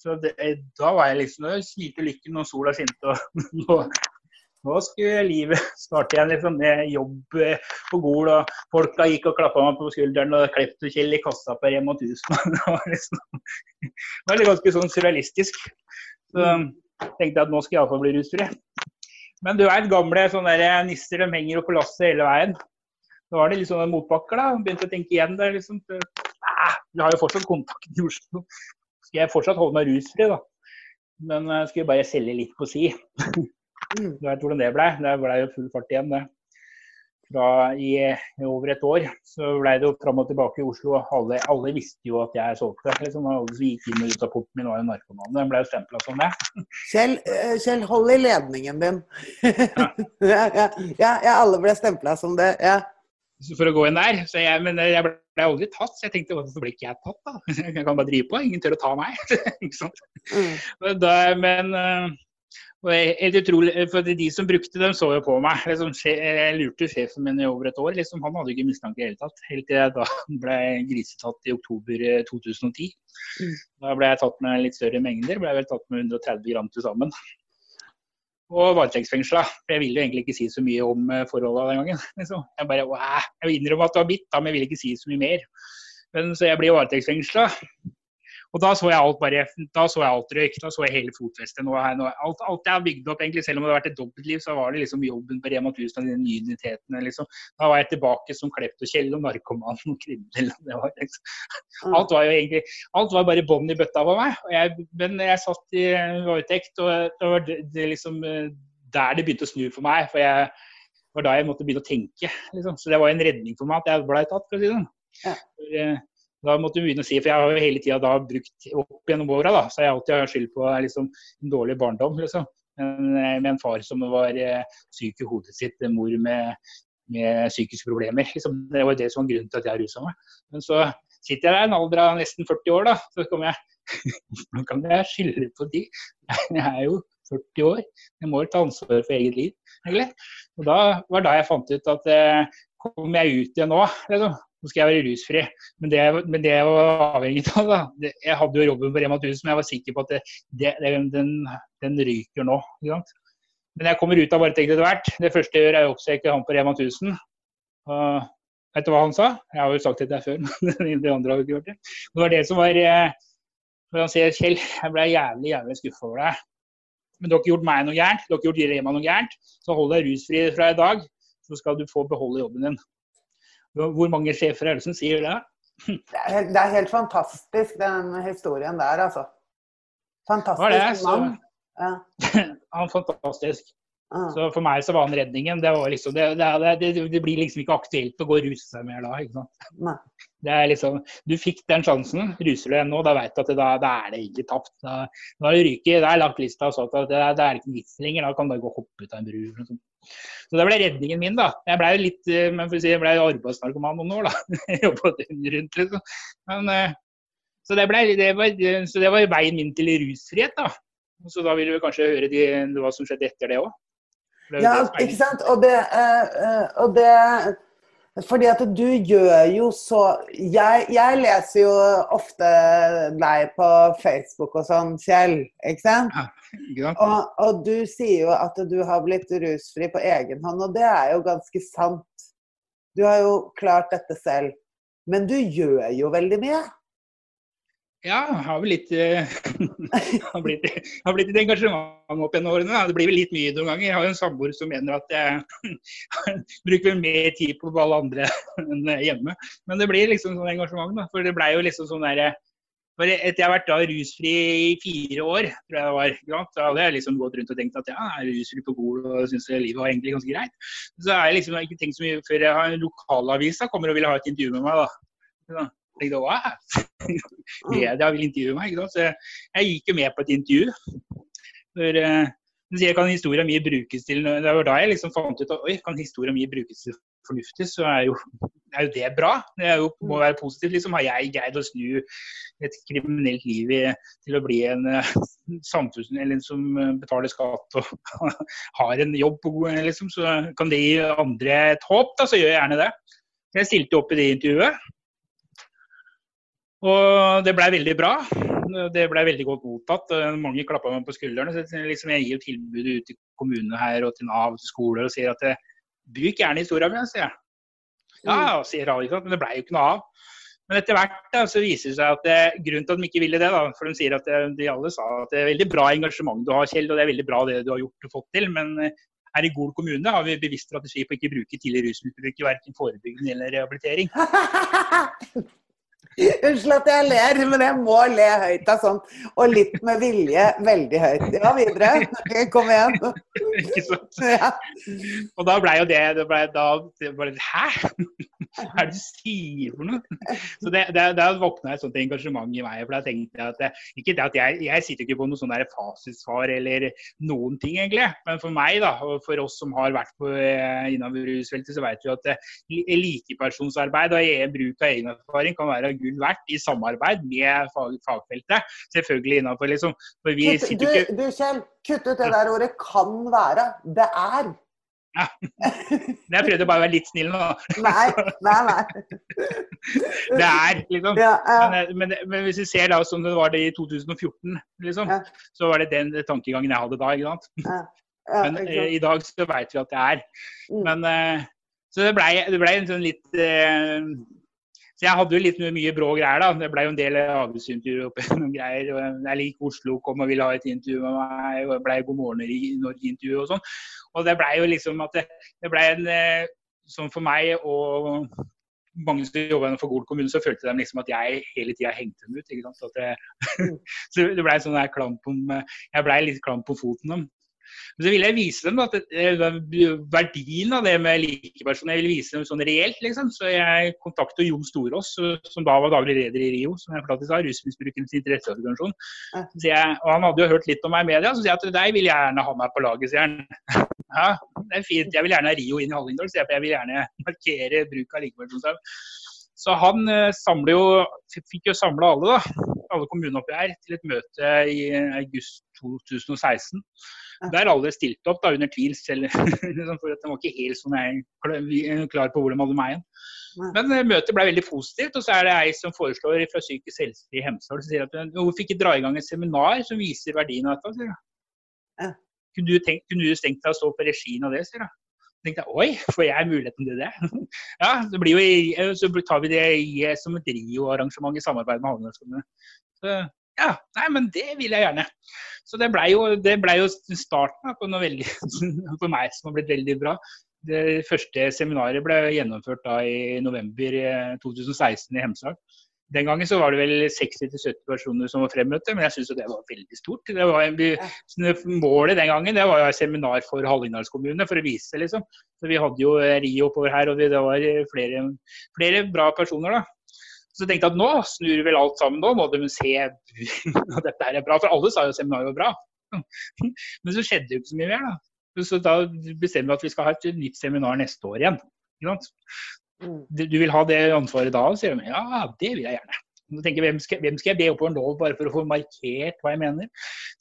Så det, da var jeg liksom, da smilte lykken og sola skinte. og nå, nå skulle livet starte igjen liksom, med jobb eh, på Gol. og Folka gikk og klappa meg på skulderen og klepte Kjell i kassa på Rema 1000. Det var liksom, det var ganske sånn surrealistisk. Så tenkte jeg at nå skal jeg iallfall bli rusfri. Men du veit, gamle sånne der nisser de henger jo på lasset hele veien. Nå var det litt sånne motbakker, da. Begynte å tenke igjen der, liksom. Ah, vi har jo fortsatt kontakt i Oslo. Skal jeg fortsatt holde meg rusfri, da. Men jeg skulle bare selge litt på si. Mm. Du vet hvordan det ble. Det ble jo full fart igjen, det. Fra i, over et år så ble det jo fram og tilbake i Oslo. Alle, alle visste jo at jeg solgte. Liksom, alle som gikk inn og ut av porten min var jo narkoman. Den ble jo stempla som det. Kjell, eh, Kjell, hold i ledningen din. ja, ja, ja, ja, alle ble stempla som det. Ja. Så for å gå inn der. Så jeg, men jeg ble aldri tatt, så jeg tenkte hvorfor ble ikke jeg tatt, da? Jeg kan bare drive på, ingen tør å ta meg. ikke sant? Mm. Men, da, men eh, og helt utrolig, for de som brukte dem, så jo på meg. Liksom, jeg lurte sjefen min i over et år. Liksom, han hadde ikke mistanke i det hele tatt. Helt til jeg da ble grisetatt i oktober eh, 2010. Mm. Da ble jeg tatt med litt større mengder. Ble jeg vel tatt med 130 gram til sammen. Og varetektsfengsla. Jeg ville jo egentlig ikke si så mye om eh, forholda den gangen. Liksom. Jeg bare, «Wow, jeg vil innrømme at det var bitt, da, men jeg ville ikke si så mye mer. Men så jeg ble varetektsfengsla. Og da så jeg alt bare, da så jeg alt røyk. Da så jeg hele fotfestet. Nå, her, nå, alt, alt jeg har bygd opp, egentlig, selv om det har vært et dobbeltliv, så var det liksom jobben på Rema 1000 og de nye identitetene. Liksom. Da var jeg tilbake som Klept og Kjell og narkoman og kriminell. Var liksom, alt var jo egentlig alt var bare bånn i bøtta for meg. Jeg, men jeg satt i varetekt, og det var det, det liksom eh, der det begynte å snu for meg. For jeg det var da jeg måtte begynne å tenke. Liksom. Så det var en redning for meg at jeg ble tatt. for å si det sånn. Ja. Da måtte jeg begynne å si, for jeg har jo hele tida da brukt opp gjennom åra, så jeg alltid har skyld på liksom, en dårlig barndom. liksom. Men, eh, med en far som var eh, syk i hodet sitt, en mor med, med psykiske problemer. Liksom. Det var det som var grunnen til at jeg rusa meg. Men så sitter jeg der en alder av nesten 40 år, da, så kommer jeg Hvordan kan jeg skylde på de. Jeg er jo 40 år, jeg må ta ansvar for eget liv, egentlig. Og da var da jeg fant ut at eh, kommer jeg ut igjen nå, liksom, nå skal jeg være rusfri. Men det, men det jeg var avhengig av, da det, Jeg hadde jo jobben på Rema 1000, men jeg var sikker på at det, den, den ryker nå. Men jeg kommer ut av varetekt etter hvert. Det første jeg gjør, er å oppsøke han på Rema 1000. Uh, vet du hva han sa? Jeg har jo sagt dette før, men de andre har jo ikke hørt det. Det var det som var eh, For han sier Kjell, jeg ble jævlig, jævlig skuffa over deg. Men du har ikke gjort meg noe gærent, du har ikke gjort Rema noe gærent. Så hold deg rusfri fra i dag, så skal du få beholde jobben din. Hvor mange sjefer er det som sier det? Det er, helt, det er helt fantastisk, den historien der, altså. Fantastisk det, mann. Ja. Han fantastisk. Ja. Så for meg så var han redningen. Det, var liksom, det, det, det, blir liksom ikke aktuelt å gå og ruse seg mer da. ikke sant? Det er liksom, Du fikk den sjansen, ruser du deg nå, da vet du at det, da, da er det egentlig tapt. Da, da er det ryket, da er lagt lista sånn at det, det er ikke vits lenger. Da kan du bare gå og hoppe ut av en bru. eller noe sånt. Så det ble redningen min, da. Jeg ble jo litt eh, men for å si, jeg ble arbeidsnarkoman noen år, da. Rundt, liksom. Men, eh, så, det ble, det var, så det var veien min til rusfrihet, da. Så da vil du kanskje høre de, hva som skjedde etter det òg. Ja, ikke sant. Og det, eh, eh, og det Fordi at du gjør jo så jeg, jeg leser jo ofte deg på Facebook og sånn, Kjell. Ikke sant? Ja? Og, og du sier jo at du har blitt rusfri på egen hånd, og det er jo ganske sant. Du har jo klart dette selv. Men du gjør jo veldig mye. Ja, har vel litt eh, har blitt, har blitt et engasjement opp gjennom årene. Det blir vel litt mye noen ganger. Jeg har jo en samboer som mener at jeg bruker mer tid på alle andre enn hjemme. Men det blir liksom sånn engasjement, da. For det blei jo liksom sånn derre for Etter jeg har vært da rusfri i fire år, tror jeg det var, da hadde jeg liksom gått rundt og tenkt at ja, jeg er rusfri på Gol og syns livet var egentlig ganske greit. Så har jeg liksom ikke tenkt så mye før jeg har en lokalavisa kommer og vil ha et intervju med meg. da. Så jeg var media vil intervjue meg. ikke sant? Så jeg, gikk jo med på et intervju. For, uh, jeg kan historia mi brukes til Det var da jeg liksom fant ut at oi, kan historia mi brukes til fornuftig, så er jo, er jo det bra. Det jo, må være positivt. liksom. Har jeg greid å snu et kriminelt liv i, til å bli en uh, samfunns... Eller en som eh, betaler skatt og har en jobb, liksom, så kan det gi andre et håp, da, så gjør jeg gjerne det. Jeg stilte opp i det intervjuet. Og det blei veldig bra. Det blei veldig godt mottatt. Mange klappa meg på skuldrene. Så liksom jeg gir jo tilbudet ut til kommunene her og til Nav til skoler og sier at bruk gjerne historia mi, sier jeg. Ja, sier alle, men det blei jo ikke noe av. Men etter hvert da, så viser det seg at det, grunnen til at de ikke ville det, da, for de sier at det, de alle sa at det er veldig bra engasjement du har, Kjell, og det er veldig bra det du har gjort og fått til. Men eh, her i Gol kommune har vi bevisst strategi på å ikke bruke tidlig rusmisbruk verken forebyggende eller rehabilitering. Unnskyld at jeg ler, men jeg må le høyt av sånt. Og litt med vilje veldig høyt. Ja, videre. Kom igjen. ikke sant? Ja. Og da blei jo det, det ble, da, bare, Hæ? Hva er det du sier for noe? Så det, det, Da våkna et sånt engasjement i meg. for da tenkte jeg at det, ikke det at jeg, jeg sitter ikke på noe sånn fasitsvar eller noen ting, egentlig. Men for meg, da, og for oss som har vært på, eh, innenfor rusfeltet, så vet vi at eh, likepersonsarbeid og bruk av egen erfaring kan være gull verdt i samarbeid med fag, fagfeltet. Selvfølgelig innenfor liksom For vi Kutt, du, sitter ikke du Kjell, kutt ut det der ordet 'kan være'. Det er. Men Jeg prøvde bare å være litt snill nå. Nei, nei, nei. Det er, liksom. Ja, ja. Men, men, men hvis vi ser da som det var det i 2014, liksom, Ja. så var det den tankegangen jeg hadde da. ikke sant? ja, Men eh, i dag så vet vi at det er. Mm. Men, eh, så det blei ble en sånn litt eh, Så jeg hadde jo litt mye brå greier, da. Det blei jo en del avbusintervjuer oppe noen greier. Jeg liker Oslo, kom og ville ha et intervju med meg. og blei God morgen Norge-intervju og sånn. Og det blei jo liksom at det, det blei en eh, Sånn for meg og mange som jobba for Gol kommune, så følte de liksom at jeg hele tida hengte dem ut. ikke sant? Så, det, så det blei sånn der klamp om Jeg blei litt klamp på foten dem. Men så ville jeg vise dem at det, verdien av det med likepersoner. Jeg ville vise dem sånn reelt, liksom. Så jeg kontakter Jon Storås, som da var daglig leder i RIO, som jeg fortalte sa, Rusmisbrukernes interesseorganisasjon. Så jeg, og han hadde jo hørt litt om meg i media, så sier jeg at deg vil jeg gjerne ha meg på laget, sier han. Ja, det er fint. Jeg vil gjerne ha RIO inn i Hallingdal, sier jeg, for jeg vil gjerne markere bruk av likepersonsarbeid. Så han eh, jo, fikk jo samla alle, da, alle kommunene oppi her, til et møte i august 2016. Der alle stilte opp da, under tvil, selv liksom, for at de var ikke helt sånn jeg, klar- klar på hvor de hadde meg igjen. Men eh, møtet ble veldig positivt, og så er det ei som foreslår fra psykisk helse i Hemsedal som sier at hun hvorfor ikke dra i gang et seminar som viser verdien av dette? sier hun. Kunne du, tenkt, kunne du tenkt deg å stå på regien av det, sier hun. Tenkte jeg oi, får jeg muligheten til det? ja, det blir jo eh, så tar vi det i, eh, som et Rio-arrangement i samarbeid med Havnelandskommunen. Ja, nei, men det vil jeg gjerne. Så det blei jo, ble jo starten på noe veldig for meg som har blitt veldig bra. Det første seminaret ble gjennomført da i november 2016 i Hemsedal. Den gangen så var det vel 60-70 personer som var fremmøtte, men jeg syns det var veldig stort. Det var, målet den gangen det var jo et seminar for Hallingdals kommune for å vise det, liksom. Så vi hadde jo Rio oppover her, og det var flere, flere bra personer, da. Så jeg tenkte at nå snur vel alt sammen, nå må de se at dette her er bra. For alle sa jo seminaret var bra. Men så skjedde jo ikke så mye mer, da. Så da bestemmer vi at vi skal ha et nytt seminar neste år igjen. Mm. Du vil ha det ansvaret da? sier de. Ja, det vil jeg gjerne. Tenker hvem skal, hvem skal jeg be oppover nå, bare for å få markert hva jeg mener?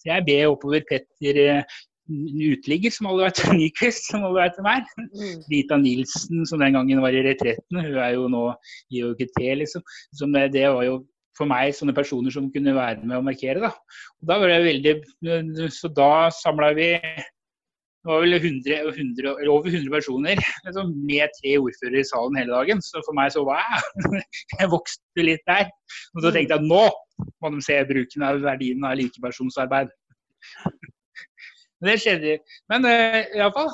Så jeg ber oppover Petter eh, uteligger, som alle vet, Nyquist, som alle vet hvem er. Mm. Rita Nilsen, som den gangen var i retretten, hun er jo nå i OKT, liksom. Som det, det var jo for meg sånne personer som kunne være med å markere. Da, og da var det veldig, Så da samla vi det var vel 100, 100, over 100 personer liksom, med tre ordførere i salen hele dagen. Så for meg så wow, jeg vokste litt der. Og så tenkte jeg at nå må de se bruken av verdien av likepersonsarbeid. Men det skjedde. Men uh, iallfall.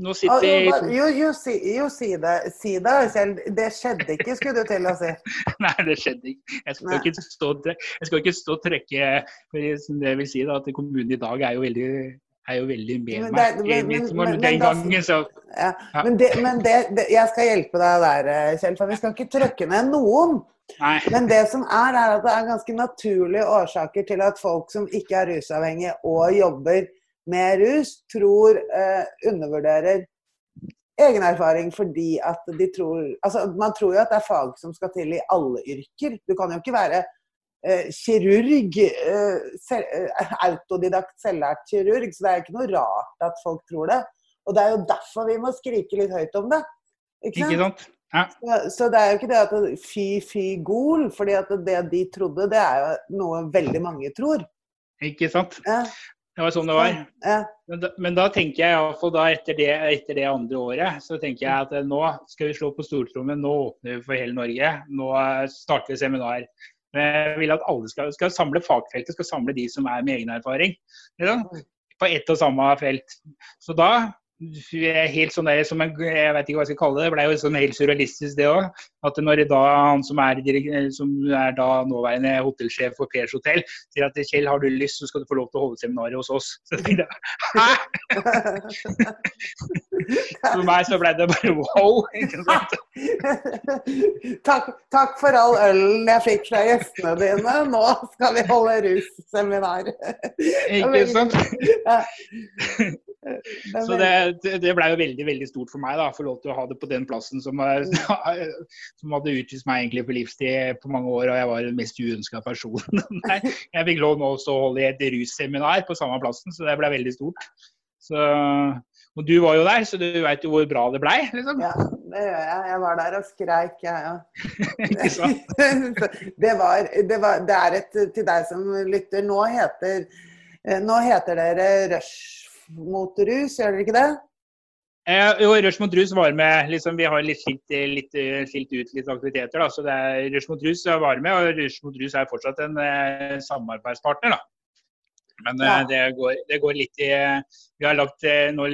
Nå sitter jeg jo, jo, si, jo, si det. Si det, Kjell. Det skjedde ikke, skulle du til å si. Nei, det skjedde ikke. Jeg skal, ikke stå, jeg skal ikke stå og trekke for Det vil si da, at kommunen i dag er jo veldig er jo veldig med meg. Men, men, den gangen, så ja. Ja. Men, det, men det, det, jeg skal hjelpe deg der, Kjell, for vi skal ikke trøkke ned noen. Nei. Men det som er, er at det er ganske naturlige årsaker til at folk som ikke er rusavhengige og jobber med rus, tror eh, undervurderer egen erfaring fordi at de tror Altså, man tror jo at det er fag som skal til i alle yrker. Du kan jo ikke være kirurg, uh, autodidakt selvlært kirurg, så det er ikke noe rart at folk tror det. Og det er jo derfor vi må skrike litt høyt om det. Ikke sant? Ikke sant? Ja. Så, så, det er jo ikke det at fy, fy gol, fordi at det de trodde, det er jo noe veldig mange tror. Ikke sant. Ja. Det var sånn det var. Ja. Men, da, men, da, tenker jeg iallfall da etter det, etter det andre året, så tenker jeg at eh, nå skal vi slå på stortrommen. Nå åpner vi for hele Norge. Nå starter vi seminar. Jeg vil at alle skal, skal samle fagfeltet, skal samle de som er med egen erfaring. På ett og samme felt. Så da helt sånn der, som en, jeg vet ikke hva jeg skal kalle det, det ble jo sånn helt surrealistisk det òg. At når da han som er, som er da nåværende hotellsjef for Pers hotell, sier at Kjell, har du lyst, så skal du få lov til å holde seminaret hos oss. Så tenkte jeg hæ?! for meg så ble det bare wow. takk, takk for all ølen jeg fikk fra gjestene dine. Nå skal vi holde russeminar. ikke sant? Så det, det ble jo veldig veldig stort for meg da, å få lov til å ha det på den plassen som, som hadde utvist meg egentlig på livstid på mange år, og jeg var den mest uønska personen. jeg fikk lov nå også å holde i et russeminar på samme plassen, så det ble veldig stort. Så, og du var jo der, så du veit jo hvor bra det blei, liksom. Ja, det gjør jeg. Jeg var der og skreik, jeg ja, ja. det, var, det, var, det er et til deg som lytter. Nå heter, nå heter dere Rush mot rus, gjør dere ikke det? Eh, jo, Rush mot rus var med. Liksom, vi har litt skilt, litt, skilt, ut litt aktiviteter. Da. Så det er Rush mot rus var med, og Rush mot rus er fortsatt en eh, samarbeidspartner. da. Men ja. eh, det, går, det, går, litt i vi har lagt, eh, nå,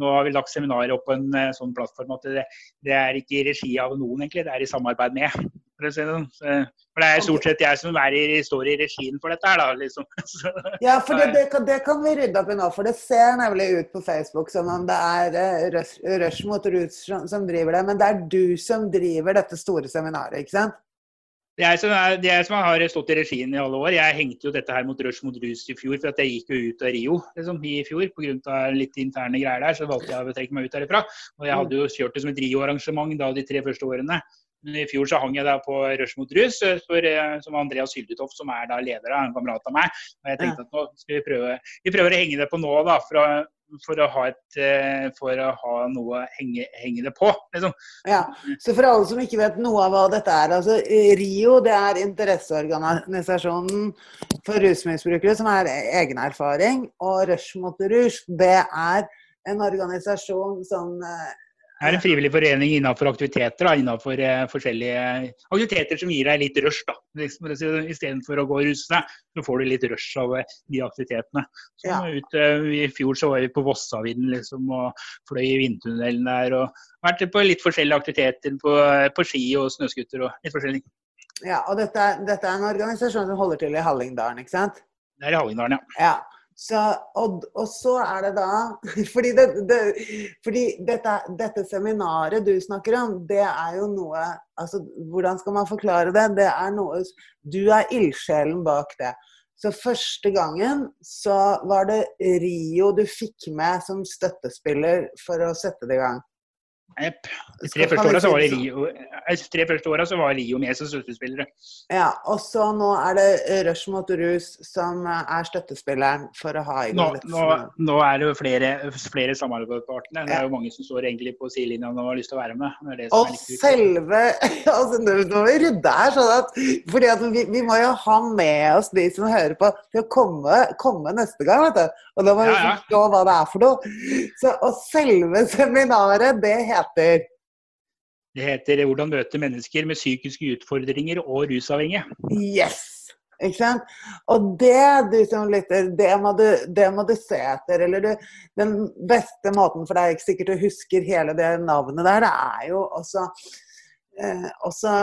nå, har vi lagt seminarer opp på en eh, sånn plattform at det, det, er ikke i regi av noen, egentlig. Det er i samarbeid med. For, sånn. for det er stort sett jeg som i, står i regien for dette her, da. Liksom. Ja, for det, det, kan, det, kan, vi rydde opp i nå. For det ser nemlig ut på Facebook som om det er uh, Rush, rush mot Roots som, som driver det. Men det er du som driver dette store seminaret, ikke sant? Det er, som, det er som har stått i regien i alle år. Jeg hengte jo dette her mot rush mot rus i fjor, for at jeg gikk jo ut av Rio liksom, i fjor pga. litt interne greier der. Så valgte jeg å trekke meg ut derifra. Og jeg hadde jo kjørt det som et Rio-arrangement da de tre første årene. I fjor så hang jeg da på Rush mot rus, eh, for, eh, som Andreas Hyldetoft, som er da leder av en kamerat av meg. Og jeg tenkte at nå skal vi prøve Vi prøver å henge det på nå, da. For å, for å ha, et, eh, for å ha noe å henge, henge, det på. Liksom. Ja, så For alle som ikke vet noe av hva dette er. altså RIO det er interesseorganisasjonen for rusmisbrukere som er egen erfaring. Og Rush mot rus det er en organisasjon som eh, Det er en frivillig forening innenfor aktiviteter. Da, innenfor uh, forskjellige aktiviteter som gir deg litt rush. da. Liksom, Istedenfor å gå og ruse deg, så får du litt rush av uh, de aktivitetene. Så, ja. ut, uh, I fjor så var vi på Vossavidden liksom, og fløy i vindtunnelen der. og Vært på litt forskjellige aktiviteter på, på ski og snøscooter og litt forskjellig. Ja, og dette, dette, er en organisasjon som holder til i Hallingdalen, ikke sant? Det er i Hallingdalen, ja. ja. Så, og, og, så er det da Fordi, det, det, fordi dette, dette, seminaret du snakker om, det er jo noe altså, Hvordan skal man forklare det? Det er noe Du er ildsjelen bak det. Så første gangen så var det Rio du fikk med som støttespiller for å sette det i gang. Jepp. De tre første åra så var Rio, eh, var Rio med som støttespillere. Ja, og så nå er det Rush mot rus som er støttespilleren for å ha i gang nå, nå, nå, er det jo flere, flere samarbeidspartnere. Det er jo mange som står egentlig på sidelinja og har lyst til å være med. Det det og selve altså, Nå må vi rydde her, sånn at, fordi at vi, vi, må jo ha med oss de som hører på, til å komme, komme neste gang. vet du. Og da må vi ja, ja. forstå hva det er for noe. Så, og selve seminaret, det heter Det heter 'Hvordan møte mennesker med psykiske utfordringer og rusavhengige'. Yes! Ikke sant? Og det, du som lytter, det må du, det må du se etter. Eller du, den beste måten for deg ikke sikkert du husker hele det navnet der, det er jo også, eh, også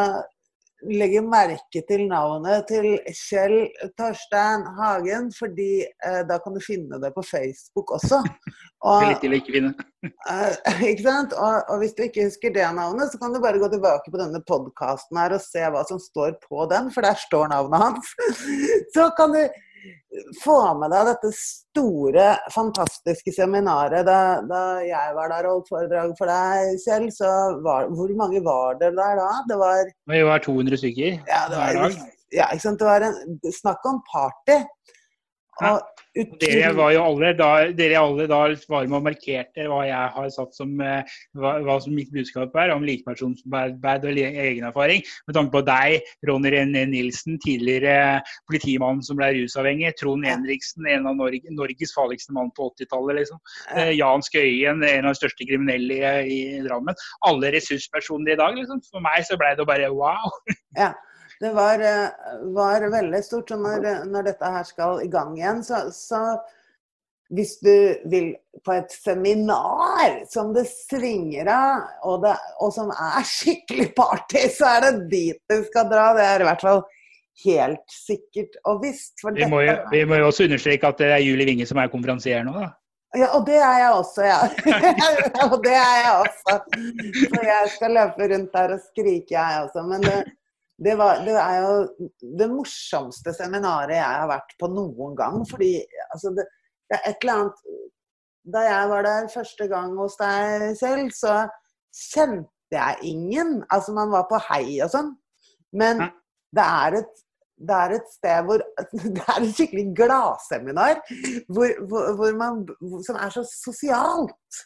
legger merke til navnet til Kjell Torstein Hagen, fordi eh, da kan du finne det på Facebook også. Og, litt til å ikke finne. eh, ikke sant? Og, og, hvis du ikke husker det navnet, så kan du bare gå tilbake på denne podkasten her og se hva som står på den, for der står navnet hans. så kan du få med deg dette store, fantastiske seminaret. Da, da jeg var der og holdt foredrag for deg, Kjell, så var Hvor mange var det der da? Det var Vi var 200 stykker ja, det var, hver dag. Ja, ikke sant. Det var en, snakk om party. Og dere var jo alle da, alle da var med og markerte hva jeg har satt som eh, hva, hva som mitt budskap er om likepersonsarbeid og egen erfaring. Med tanke på deg, Ronny René Nilsen, tidligere politimann som ble rusavhengig. Trond Henriksen, en av Norge, Norges farligste mann på 80-tallet. Liksom. Eh, Jan Skøyen, en av de største kriminelle i Drammen. Alle ressurspersoner i dag. Liksom. For meg så ble det bare wow. Ja. Det var, eh, var veldig stort. Så når, når, dette her skal i gang igjen, så, så hvis du vil på et seminar som det svinger av, og, det, og, som er skikkelig party, så er det dit du skal dra. Det er i hvert fall helt sikkert og visst. Vi må, jo, vi, må jo, også understreke at det er Julie Winge som er konferansier nå, da. Ja, og det er jeg også, ja. og det er jeg også. Så jeg skal løpe rundt der og skrike, jeg også. Men det, det, var, det, er jo det morsomste seminaret jeg har vært på noen gang. Fordi altså, det, det, er et eller annet Da jeg var der første gang hos deg selv, så kjente jeg ingen. Altså, man var på hei og sånn. Men det er et det er et sted hvor Det er et skikkelig gladseminar hvor, hvor, hvor man, som er så sosialt.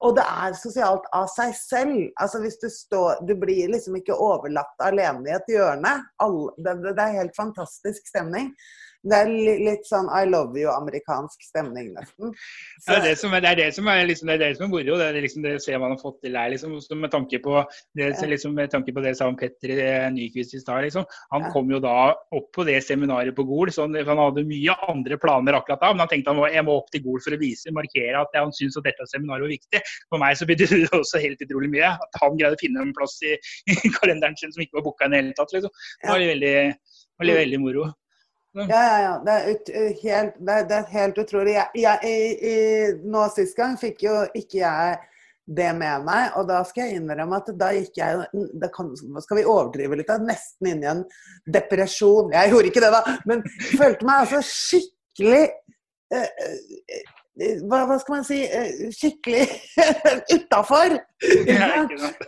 Og det er sosialt av seg selv. Altså hvis Du står, du blir liksom ikke overlatt alene i et hjørne. All, det, det, er helt fantastisk stemning. Det er litt sånn I love you-amerikansk stemning, nesten. Så... Det, er det, som er, det er det som er, liksom, det er det som er moro. Det er liksom det å se hva man har fått til her. Liksom, med, tanke på det, liksom, med tanke på det sa Petter eh, Nyquist i stad. Liksom. Han ja. kom jo da opp på det seminaret på Gol. så han hadde mye andre planer akkurat da, men han tenkte han jeg må opp til Gol for å vise, markere at han syns at dette seminaret var viktig. For meg så betydde det også helt utrolig mye. At han greide å finne en plass i, i kalenderen sin som ikke var booka i det hele tatt. Liksom. Det var veldig, veldig, veldig moro. Ja, ja, ja. Det er, ut, helt, det er, det er helt, utrolig. Jeg, jeg, i, i, nå Sist gang fikk jo ikke jeg det med meg, og da skal jeg innrømme at da gikk jeg kan, Skal vi overdrive litt? Nesten inn i en depresjon. Jeg gjorde ikke det, da, men følte meg altså skikkelig eh hva, hva, skal man si eh, skikkelig utafor.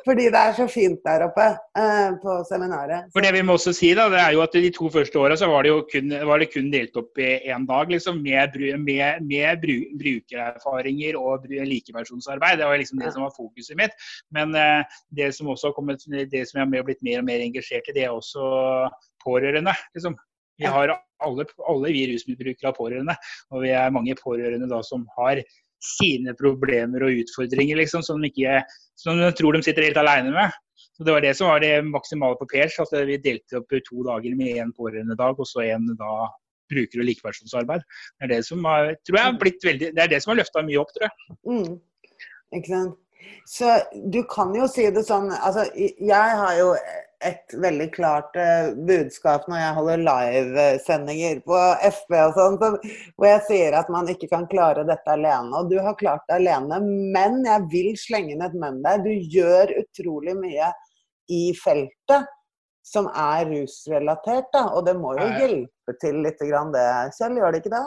Fordi det er så fint der oppe uh, på seminaret. For det vi må også si da, det er jo at De to første åra var det kun, var det kun delt opp i én dag liksom, med, med, med bru, brukererfaringer og likepersonsarbeid. Det var liksom det ja. som var fokuset mitt. Men uh, det som også har kommet, det som jeg har blitt mer og mer engasjert i, det er også pårørende. liksom. Vi har alle, alle vi rusmisbrukere har pårørende, og vi er mange pårørende da som har sine problemer og utfordringer, liksom, som ikke, som de tror de sitter helt alene med. Så Det var det som var det maksimale på Pers. at Vi delte opp to dager med én pårørendedag og så en da bruker- og likepersonsarbeid. Det er det som har, tror jeg, blitt veldig, det er det som har løfta mye opp, tror jeg. Mm. Ikke sant. Så du kan jo si det sånn Altså, jeg har jo et veldig klart uh, budskap når jeg holder livesendinger på FB og sånn, så, hvor jeg sier at man ikke kan klare dette alene. Og du har klart det alene, men jeg vil slenge inn et men der. Du gjør utrolig mye i feltet som er rusrelatert, da. Og det må jo hjelpe til litt, grann det, Kjell? Gjør det ikke det?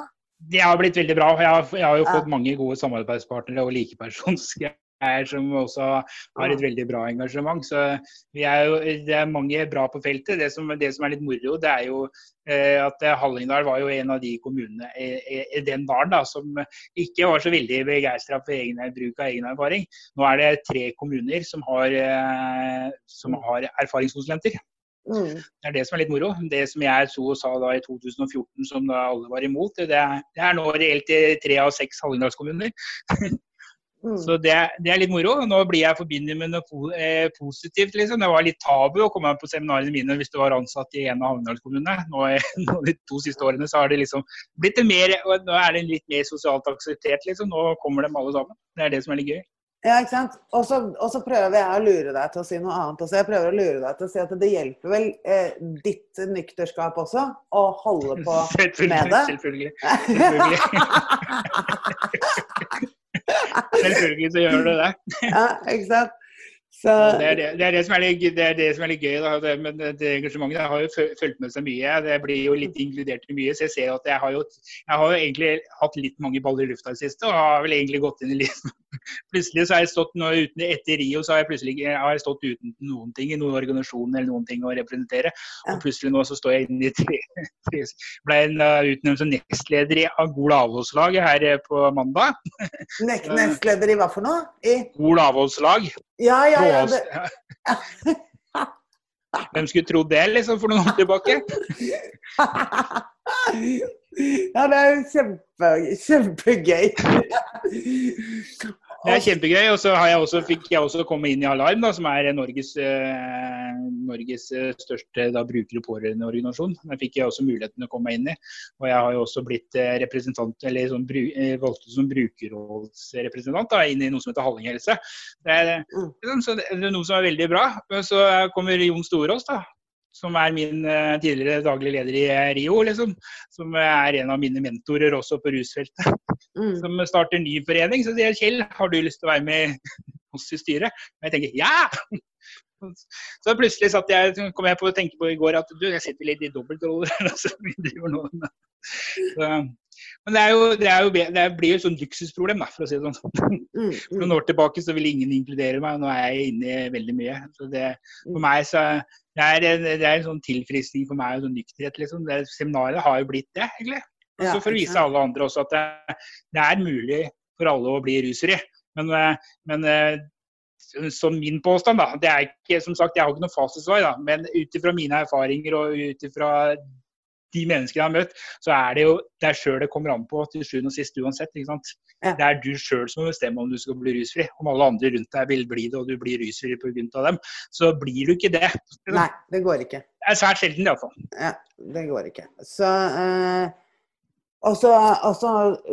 Det har blitt veldig bra. Jeg har, jeg har jo fått mange gode samarbeidspartnere og likepersonske her som også har et veldig bra engasjement. Så er jo, det er mange bra på feltet. Det som, det som er litt moro, det er jo eh, at Hallingdal var jo en av de kommunene i, i den dalen da, som ikke var så veldig begeistra for egen bruk av egen erfaring. Nå er det tre kommuner som har, eh, som har erfaringskonsulenter. Mm. Det er det som er litt moro. Det som jeg så og sa da i 2014 som da alle var imot, det er, det er nå reelt tre av seks Hallingdalskommuner. Mm. Så det, det, er litt moro. Nå blir jeg forbundet med noe eh, positivt. liksom. Det var litt tabu å komme på seminarene mine hvis du var ansatt i en av Havnedalskommunene. Nå, nå, de to siste årene så har det liksom blitt mer, nå er det litt mer sosialt akseptert. liksom. Nå kommer de alle sammen. Det er det som er litt gøy. Ja, ikke sant. Og så prøver jeg å lure deg til å si noe annet også. Jeg prøver å lure deg til å si at det hjelper vel eh, ditt nykterskap også å holde på med det? Selvfølgelig. Selvfølgelig. Selvfølgelig så gjør du det. ja, ikke sant. Så... Det, er det, det, er det, som er litt, det, er det som er litt gøy. Da. Det, men det engasjementet har jo fulgt med seg mye. Det blir jo litt inkludert i mye. Så jeg ser at jeg har jo, jeg har jo egentlig hatt litt mange baller i lufta i det siste. Og har vel egentlig gått inn i litt Plutselig så har jeg stått nå uten, etter Rio så har jeg plutselig har jeg stått uten noen ting i noen organisasjon eller noen ting å representere. Og plutselig nå så står jeg inne i tre, tre Ble utnevnt som nestleder i Gol avholdslaget her eh, på mandag. Nestleder i hva for noe? I Gol avholdslag. Ja, ja, ja. Det... Hvem skulle trodd det liksom for noen år tilbake? ja, det er jo kjempe, kjempegøy. Det er kjempegøy. Og så jeg også, fikk jeg også komme inn i Alarm, da, som er Norges, eh, Norges eh, største da, bruker- og pårørendeorganisasjon. Den fikk jeg også muligheten å komme inn i. Og jeg har jo også blitt eh, representant, eller sånn, eh, valgt som brukerrådsrepresentant inn i noe som heter Hallinghelse. Det er, mm. det er noe som er veldig bra. Så kommer Jon Storås, da, som er min uh, tidligere daglig leder i uh, Rio, liksom. Som er en av mine mentorer også på rusfeltet. Mm. Som starter ny forening. Så sier Kjell, har du lyst til å være med oss i styret? Og jeg tenker ja! Så plutselig satt jeg, kom jeg på å tenke på i går at du, jeg sitter litt i dobbeltroller. Altså, men det, er jo, det, er jo, det blir jo et sånt luksusproblem, da, for å si det sånn. Mm, mm. For noen år tilbake så ville ingen inkludere meg, og nå er jeg inne i veldig mye. Så det, for meg så det er, det er en sånn tilfriskning for meg og sånn nykterhet. Liksom. Det, seminaret har jo blitt det, egentlig. Også ja, for å vise alle andre også at det, det, er mulig for alle å bli rusfri. Men, eh, men eh, som min påstand, da, det er ikke, som sagt, jeg har ikke noe fasitsvar, da, men ut ifra mine erfaringer og ut ifra de menneskene jeg har møtt, så er det jo deg sjøl det kommer an på til sjuende og sist uansett. ikke sant? Ja. Det er du sjøl som må bestemme om du skal bli rusfri. Om alle andre rundt deg vil bli det, og du blir rusfri pga. dem, så blir du ikke det. Nei, det går ikke. Det er svært sjelden, iallfall. Ja, det går ikke. Så uh... Og, så, og så,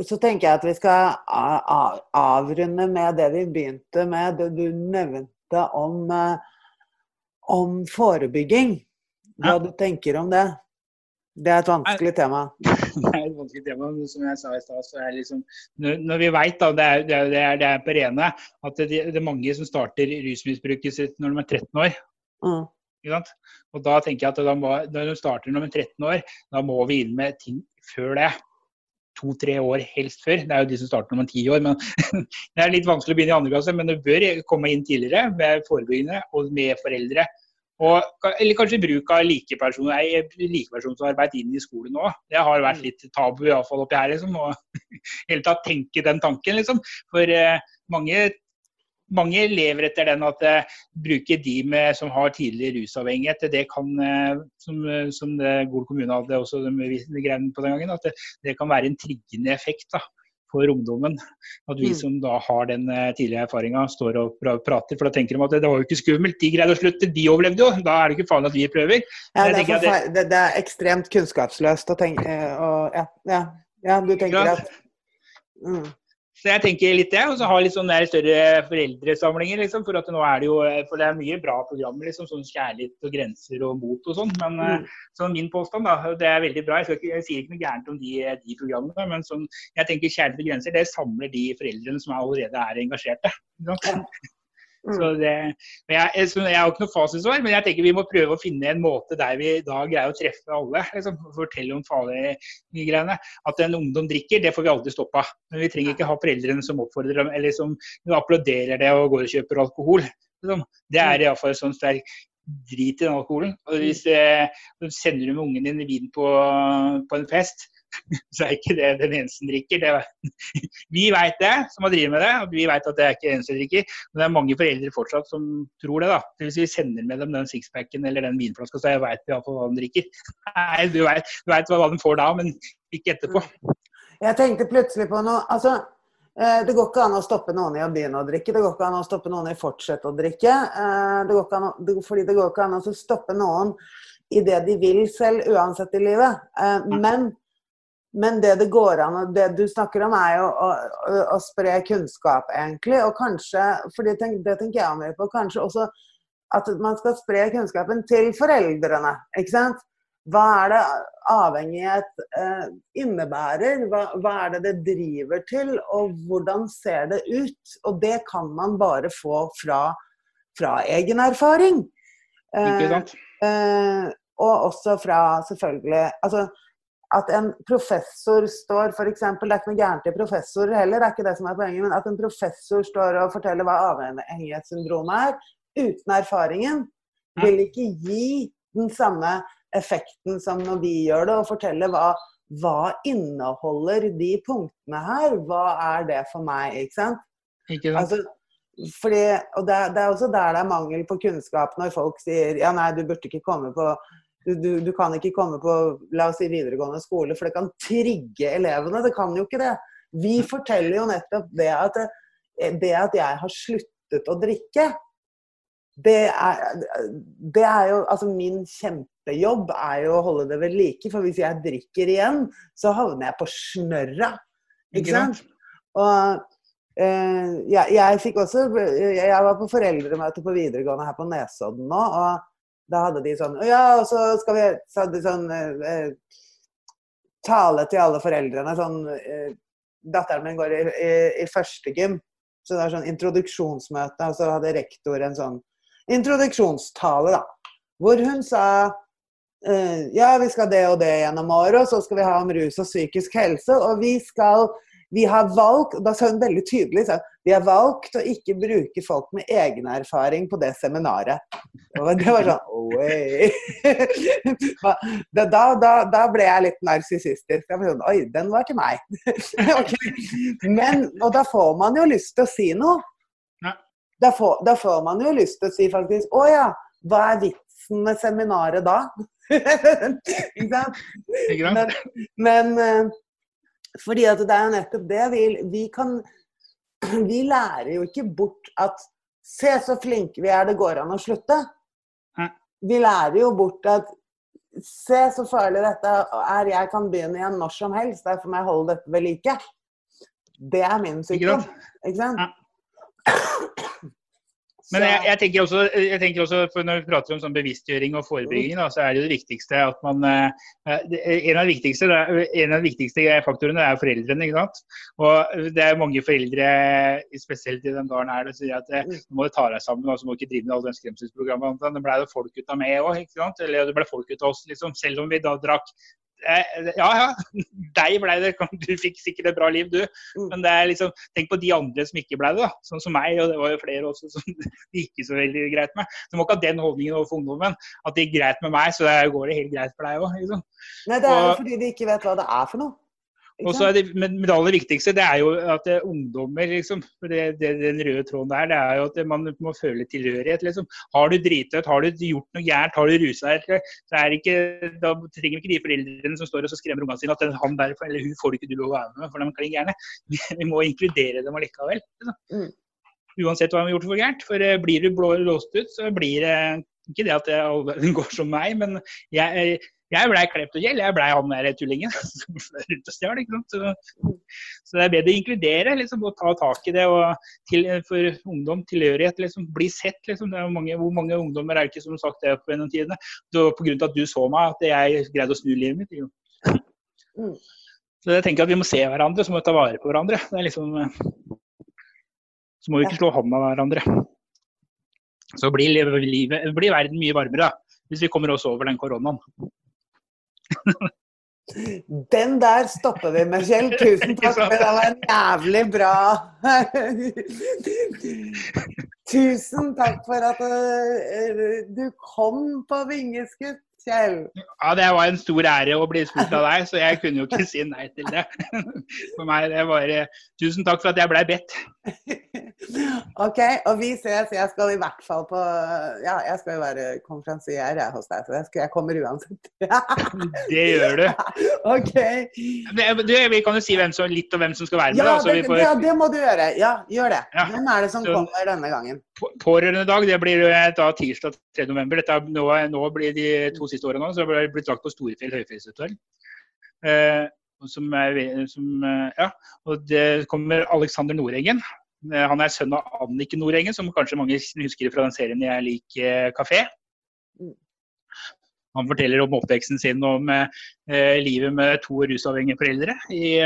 så, tenker jeg at vi skal avrunde med det vi begynte med. Det du nevnte om, eh, om forebygging. Hva ja. du tenker om det? Det er et vanskelig tema. Det er et vanskelig tema, men som jeg sa i stad, så er liksom Når vi veit, da, det er, det, er, det er, på rene, at det, det, er mange som starter rusmisbruket sitt når de er 13 år. Mm. Og da tenker jeg at da må, når de starter når de er 13 år, da må vi inn med ting før det. To-tre år helst før. Det er jo de som starter når de er ti år. men Det er litt vanskelig å begynne i andre klasse, men det bør komme inn tidligere med forebyggende og med foreldre. Og, eller kanskje bruk av likepersonsarbeid inn i skolen òg. Det har vært mm. litt tabu iallfall oppi her, liksom. Og hele tatt tenke den tanken, liksom. For eh, mange, mange, lever etter den at uh, bruke de med, som har tidlig rusavhengighet, det kan, uh, som, som Gol kommune hadde også de, de greiene på den gangen, at det, det, kan være en triggende effekt. da for ungdommen. At vi mm. som da har den eh, tidlige erfaringa, står og prater. For da tenker de at det var jo ikke skummelt, de greide å slutte, de overlevde jo. Da er det ikke farlig at vi prøver. Ja, det, er det... Det, det, er ekstremt kunnskapsløst å tenke og, ja, ja, ja, du tenker at mm. Så jeg tenker litt det. Og så ha litt sånne større foreldresamlinger, liksom. For at nå er det jo For det er mye bra programmer, liksom. Sånn kjærlighet og grenser og mot og sånn. Men mm. sånn min påstand, da. Det er veldig bra. Jeg, ikke, jeg sier ikke noe gærent om de, de programmene, men sånn, jeg tenker kjærlighet og grenser, det samler de foreldrene som allerede er engasjerte. Ja. Mm. Så det, jeg, jeg, har ikke noe fasitsvar, men jeg tenker vi må prøve å finne en måte der vi da greier å treffe alle. Liksom, fortelle om farlige greiene. At en ungdom drikker, det får vi aldri stoppa. Men vi trenger ikke ha foreldrene som oppfordrer dem, eller som applauderer det og går og kjøper alkohol. Liksom. Det er mm. iallfall sånn sterk drit i den alkoholen. Og hvis eh, sender du med ungen din vin på, på en fest, så er ikke det den eneste drikker. Det, vi veit det, som har drevet med det, og vi veit at det er ikke den eneste drikker. Men det er mange foreldre fortsatt som tror det. da. Det vil si, vi sender med dem den sixpacken eller den vinflaska, så jeg veit iallfall hva de drikker. Nei, du veit hva de får da, men ikke etterpå. Jeg tenkte plutselig på noe. altså eh, det går ikke an å stoppe noen i å begynne å drikke. Det går ikke an å stoppe noen i å fortsette å drikke. Eh, det går ikke an å, fordi det går ikke an å stoppe noen i det de vil selv, uansett i livet. Eh, men men det det går an og Det du snakker om, er jo å, å, å spre kunnskap, egentlig. Og kanskje, for det, det tenker jeg mye på, kanskje også at man skal spre kunnskapen til foreldrene. ikke sant? Hva er det avhengighet eh, innebærer? Hva, hva, er det det driver til? Og hvordan ser det ut? Og det kan man bare få fra, fra egen erfaring. Eh, eh, og også fra selvfølgelig altså, at en professor står for eksempel, Det er ikke noe gærent i professorer heller, det er ikke det som er poenget, men at en professor står og forteller hva avhengighetssyndromet er, uten erfaringen, vil ikke gi den samme effekten som når vi gjør det, og fortelle hva, hva inneholder de punktene her? Hva er det for meg? Ikke sant? Ikke sant? Altså, fordi, og det, det, er også der det er mangel på kunnskap når folk sier ja nei, du burde ikke komme på du, du, du, kan ikke komme på la oss si, videregående skole, for det kan trigge elevene. Det kan jo ikke det. Vi forteller jo nettopp det at, det at jeg har sluttet å drikke, det er, det er, jo Altså min kjempejobb er jo å holde det ved like. For hvis jeg drikker igjen, så havner jeg på snørra. Ikke sant? Og eh, jeg, jeg, fikk også Jeg var på foreldremøte på videregående her på Nesodden nå. og da hadde de sånn Ja, og så skal vi så hadde de sånn eh, tale til alle foreldrene. Sånn eh, Datteren min går i, i, i første gym, så det er sånn introduksjonsmøte. Og så hadde rektor en sånn introduksjonstale, da. Hvor hun sa eh, ja, vi skal det og det gjennom året, og så skal vi ha om rus og psykisk helse. Og vi skal vi har valgt da sa hun veldig tydelig så, vi har valgt å ikke bruke folk med egen erfaring på det seminaret. Og det var sånn Oi! Da, da, da, ble jeg litt narsissistisk. Sånn, Oi, den var til meg. okay. Men, og da får man jo lyst til å si noe. Da får, da får man jo lyst til å si faktisk Å ja, hva er vitsen med seminaret da? Ikke sant? Men, men eh, fordi at det er jo nettopp det. Vi, vi, kan Vi lærer jo ikke bort at Se så flinke vi er, det går an å slutte. Vi lærer jo bort at Se så farlig dette er, jeg kan begynne igjen når som helst. Derfor må jeg holde dette ved like. Det er min sykdom. Ikke sant? Men jeg, jeg, tenker også, jeg, tenker også, når vi prater om sånn bevisstgjøring og forebygging, da, så er det jo det viktigste at man eh, En av de viktigste, en av de viktigste faktorene er foreldrene. ikke sant? Og det er mange foreldre, spesielt i den gården her, som sier at du nå må du ta deg sammen, og så må du ikke drive med alle den skremselsprogrammene. Det ble det folk ut av meg òg? Eller det ble folk ut av oss, liksom. Selv om vi da drakk Eh, ja ja, deg ble det. Du fikk sikkert et bra liv, du. Mm. Men det er liksom, tenk på de andre som ikke ble det. da, Sånn som meg, og det var jo flere også som det gikk så veldig greit med. Du må ikke ha den holdningen overfor ungdommen. At det gikk greit med meg, så går det helt greit for deg òg. Liksom. Nei, det er jo fordi de ikke vet hva det er for noe. Og så er det, men det aller viktigste det er jo at det er ungdommer, liksom. Det, det, den røde tråden der, det er jo at man må føle tilhørighet. liksom. Har du driti ut, har du gjort noe gærent, har du rusa deg, da trenger ikke de foreldrene som står og skremmer ungene sine at han der, eller hun får du ikke du lov å være med, for de er klin gærne. Vi må inkludere dem allikevel. Liksom. Mm. Uansett hva de har gjort for gærent. For eh, blir du blå, låst ut, så blir det ikke det at det går som meg, men jeg, jeg blei gjeld, Jeg blei han der tullingen som rundt og stjal. Så, så, det er bedre å inkludere liksom, og ta tak i det. og til, For ungdom, tilhørighet, liksom, bli sett. Liksom. Mange, hvor mange ungdommer er det ikke som har sagt det på gjennom tidene? Av at du så meg, at jeg greide å snu livet mitt. Liksom. Mm. Så jeg tenker at vi må se hverandre, så må vi ta vare på hverandre. Det er liksom, så må vi ikke slå hånda av hverandre. Så blir, livet, blir verden mye varmere hvis vi kommer oss over den koronaen. Den der stopper vi med, Kjell. Tusen takk. Det var en jævlig bra Tusen takk for at eh, du kom på vingeskutt. Kjell. Ja, det var en stor ære å bli spurt av deg, så jeg kunne jo ikke si nei til det. For meg, det var Tusen takk for at jeg blei bedt. OK, og vi ses. Jeg skal i hvert fall på Ja, jeg skal jo være konferansier hos deg, så jeg, skal, jeg kommer uansett. det gjør du. OK. Du, vi kan jo si som, litt om hvem som skal være med. Ja, da, det, får... ja det, må du gjøre. Ja, gjør det. Ja. Hvem er det som så, kommer denne gangen? Pårørendedag det blir da tirsdag 3. november. Dette, nå, nå blir de to siste årene så har det blitt lagt på Storefjell høyfjellshotell. Eh, som er, som, eh, ja, og det kommer Alexander Nordengen. Eh, han er sønn av Anniken Nordengen, som kanskje mange husker fra den serien 'Jeg liker kafé'. Mm. Han forteller om oppveksten sin og om eh, livet med to rusavhengige foreldre i,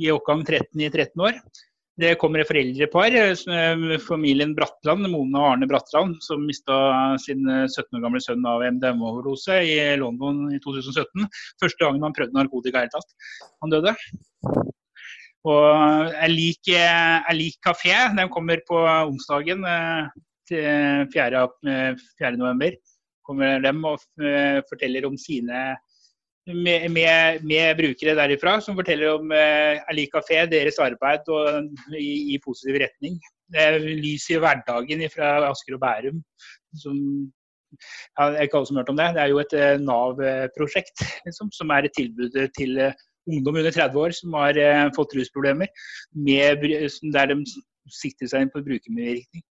i oppgang 13 i 13 år. Det kommer et foreldrepar, eh, familien Bratland, Mone og Arne Bratland, som mista sin 17 eh, år gamle sønn av MDMA-overdose i London i 2017. Første gangen han prøvde narkotika i hele tatt. Han døde. Og Jeg liker, jeg liker kafé. Den kommer på onsdagen til 4. 4. november. Kommer dem og forteller om sine med, med, med, brukere derifra som forteller om eh, Ali Kafé, deres arbeid og, i, i, positiv retning. Det er lys i hverdagen fra Asker og Bærum. Som, ja, er ikke alle som har hørt om det. Det er jo et eh, Nav-prosjekt liksom, som er et tilbud til eh, ungdom under 30 år som har eh, fått rusproblemer, med, der de sikter seg inn på brukermedvirkning.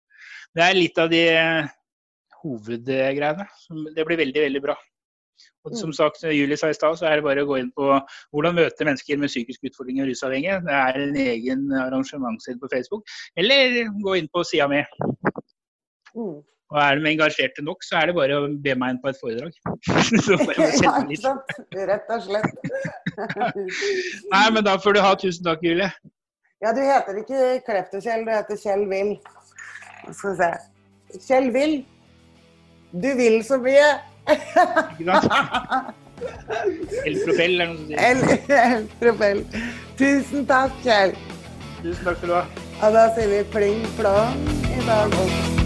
Det er litt av de eh, hovedgreiene. Det blir veldig, veldig bra. Og som sagt, Julie sa i stad, så er det bare å gå inn på hvordan møte mennesker med psykiske utfordringer og rusavhengige. Det er en egen arrangementsside på Facebook. Eller gå inn på sida mi. Mm. Og er de engasjerte nok, så er det bare å be meg inn på et foredrag. så får jeg ja, ikke sant. Rett og slett. Nei, men da får du ha. Tusen takk, Julie. Ja, du heter ikke Kleftokjell, du heter Kjell Will. Skal vi se. Kjell Will. Du vil så mye. Ikke sant? Elpropell er noe som sier. Elpropell. Tusen takk, Kjell. Tusen takk skal du ha. Og da sier vi pling plong i dag også.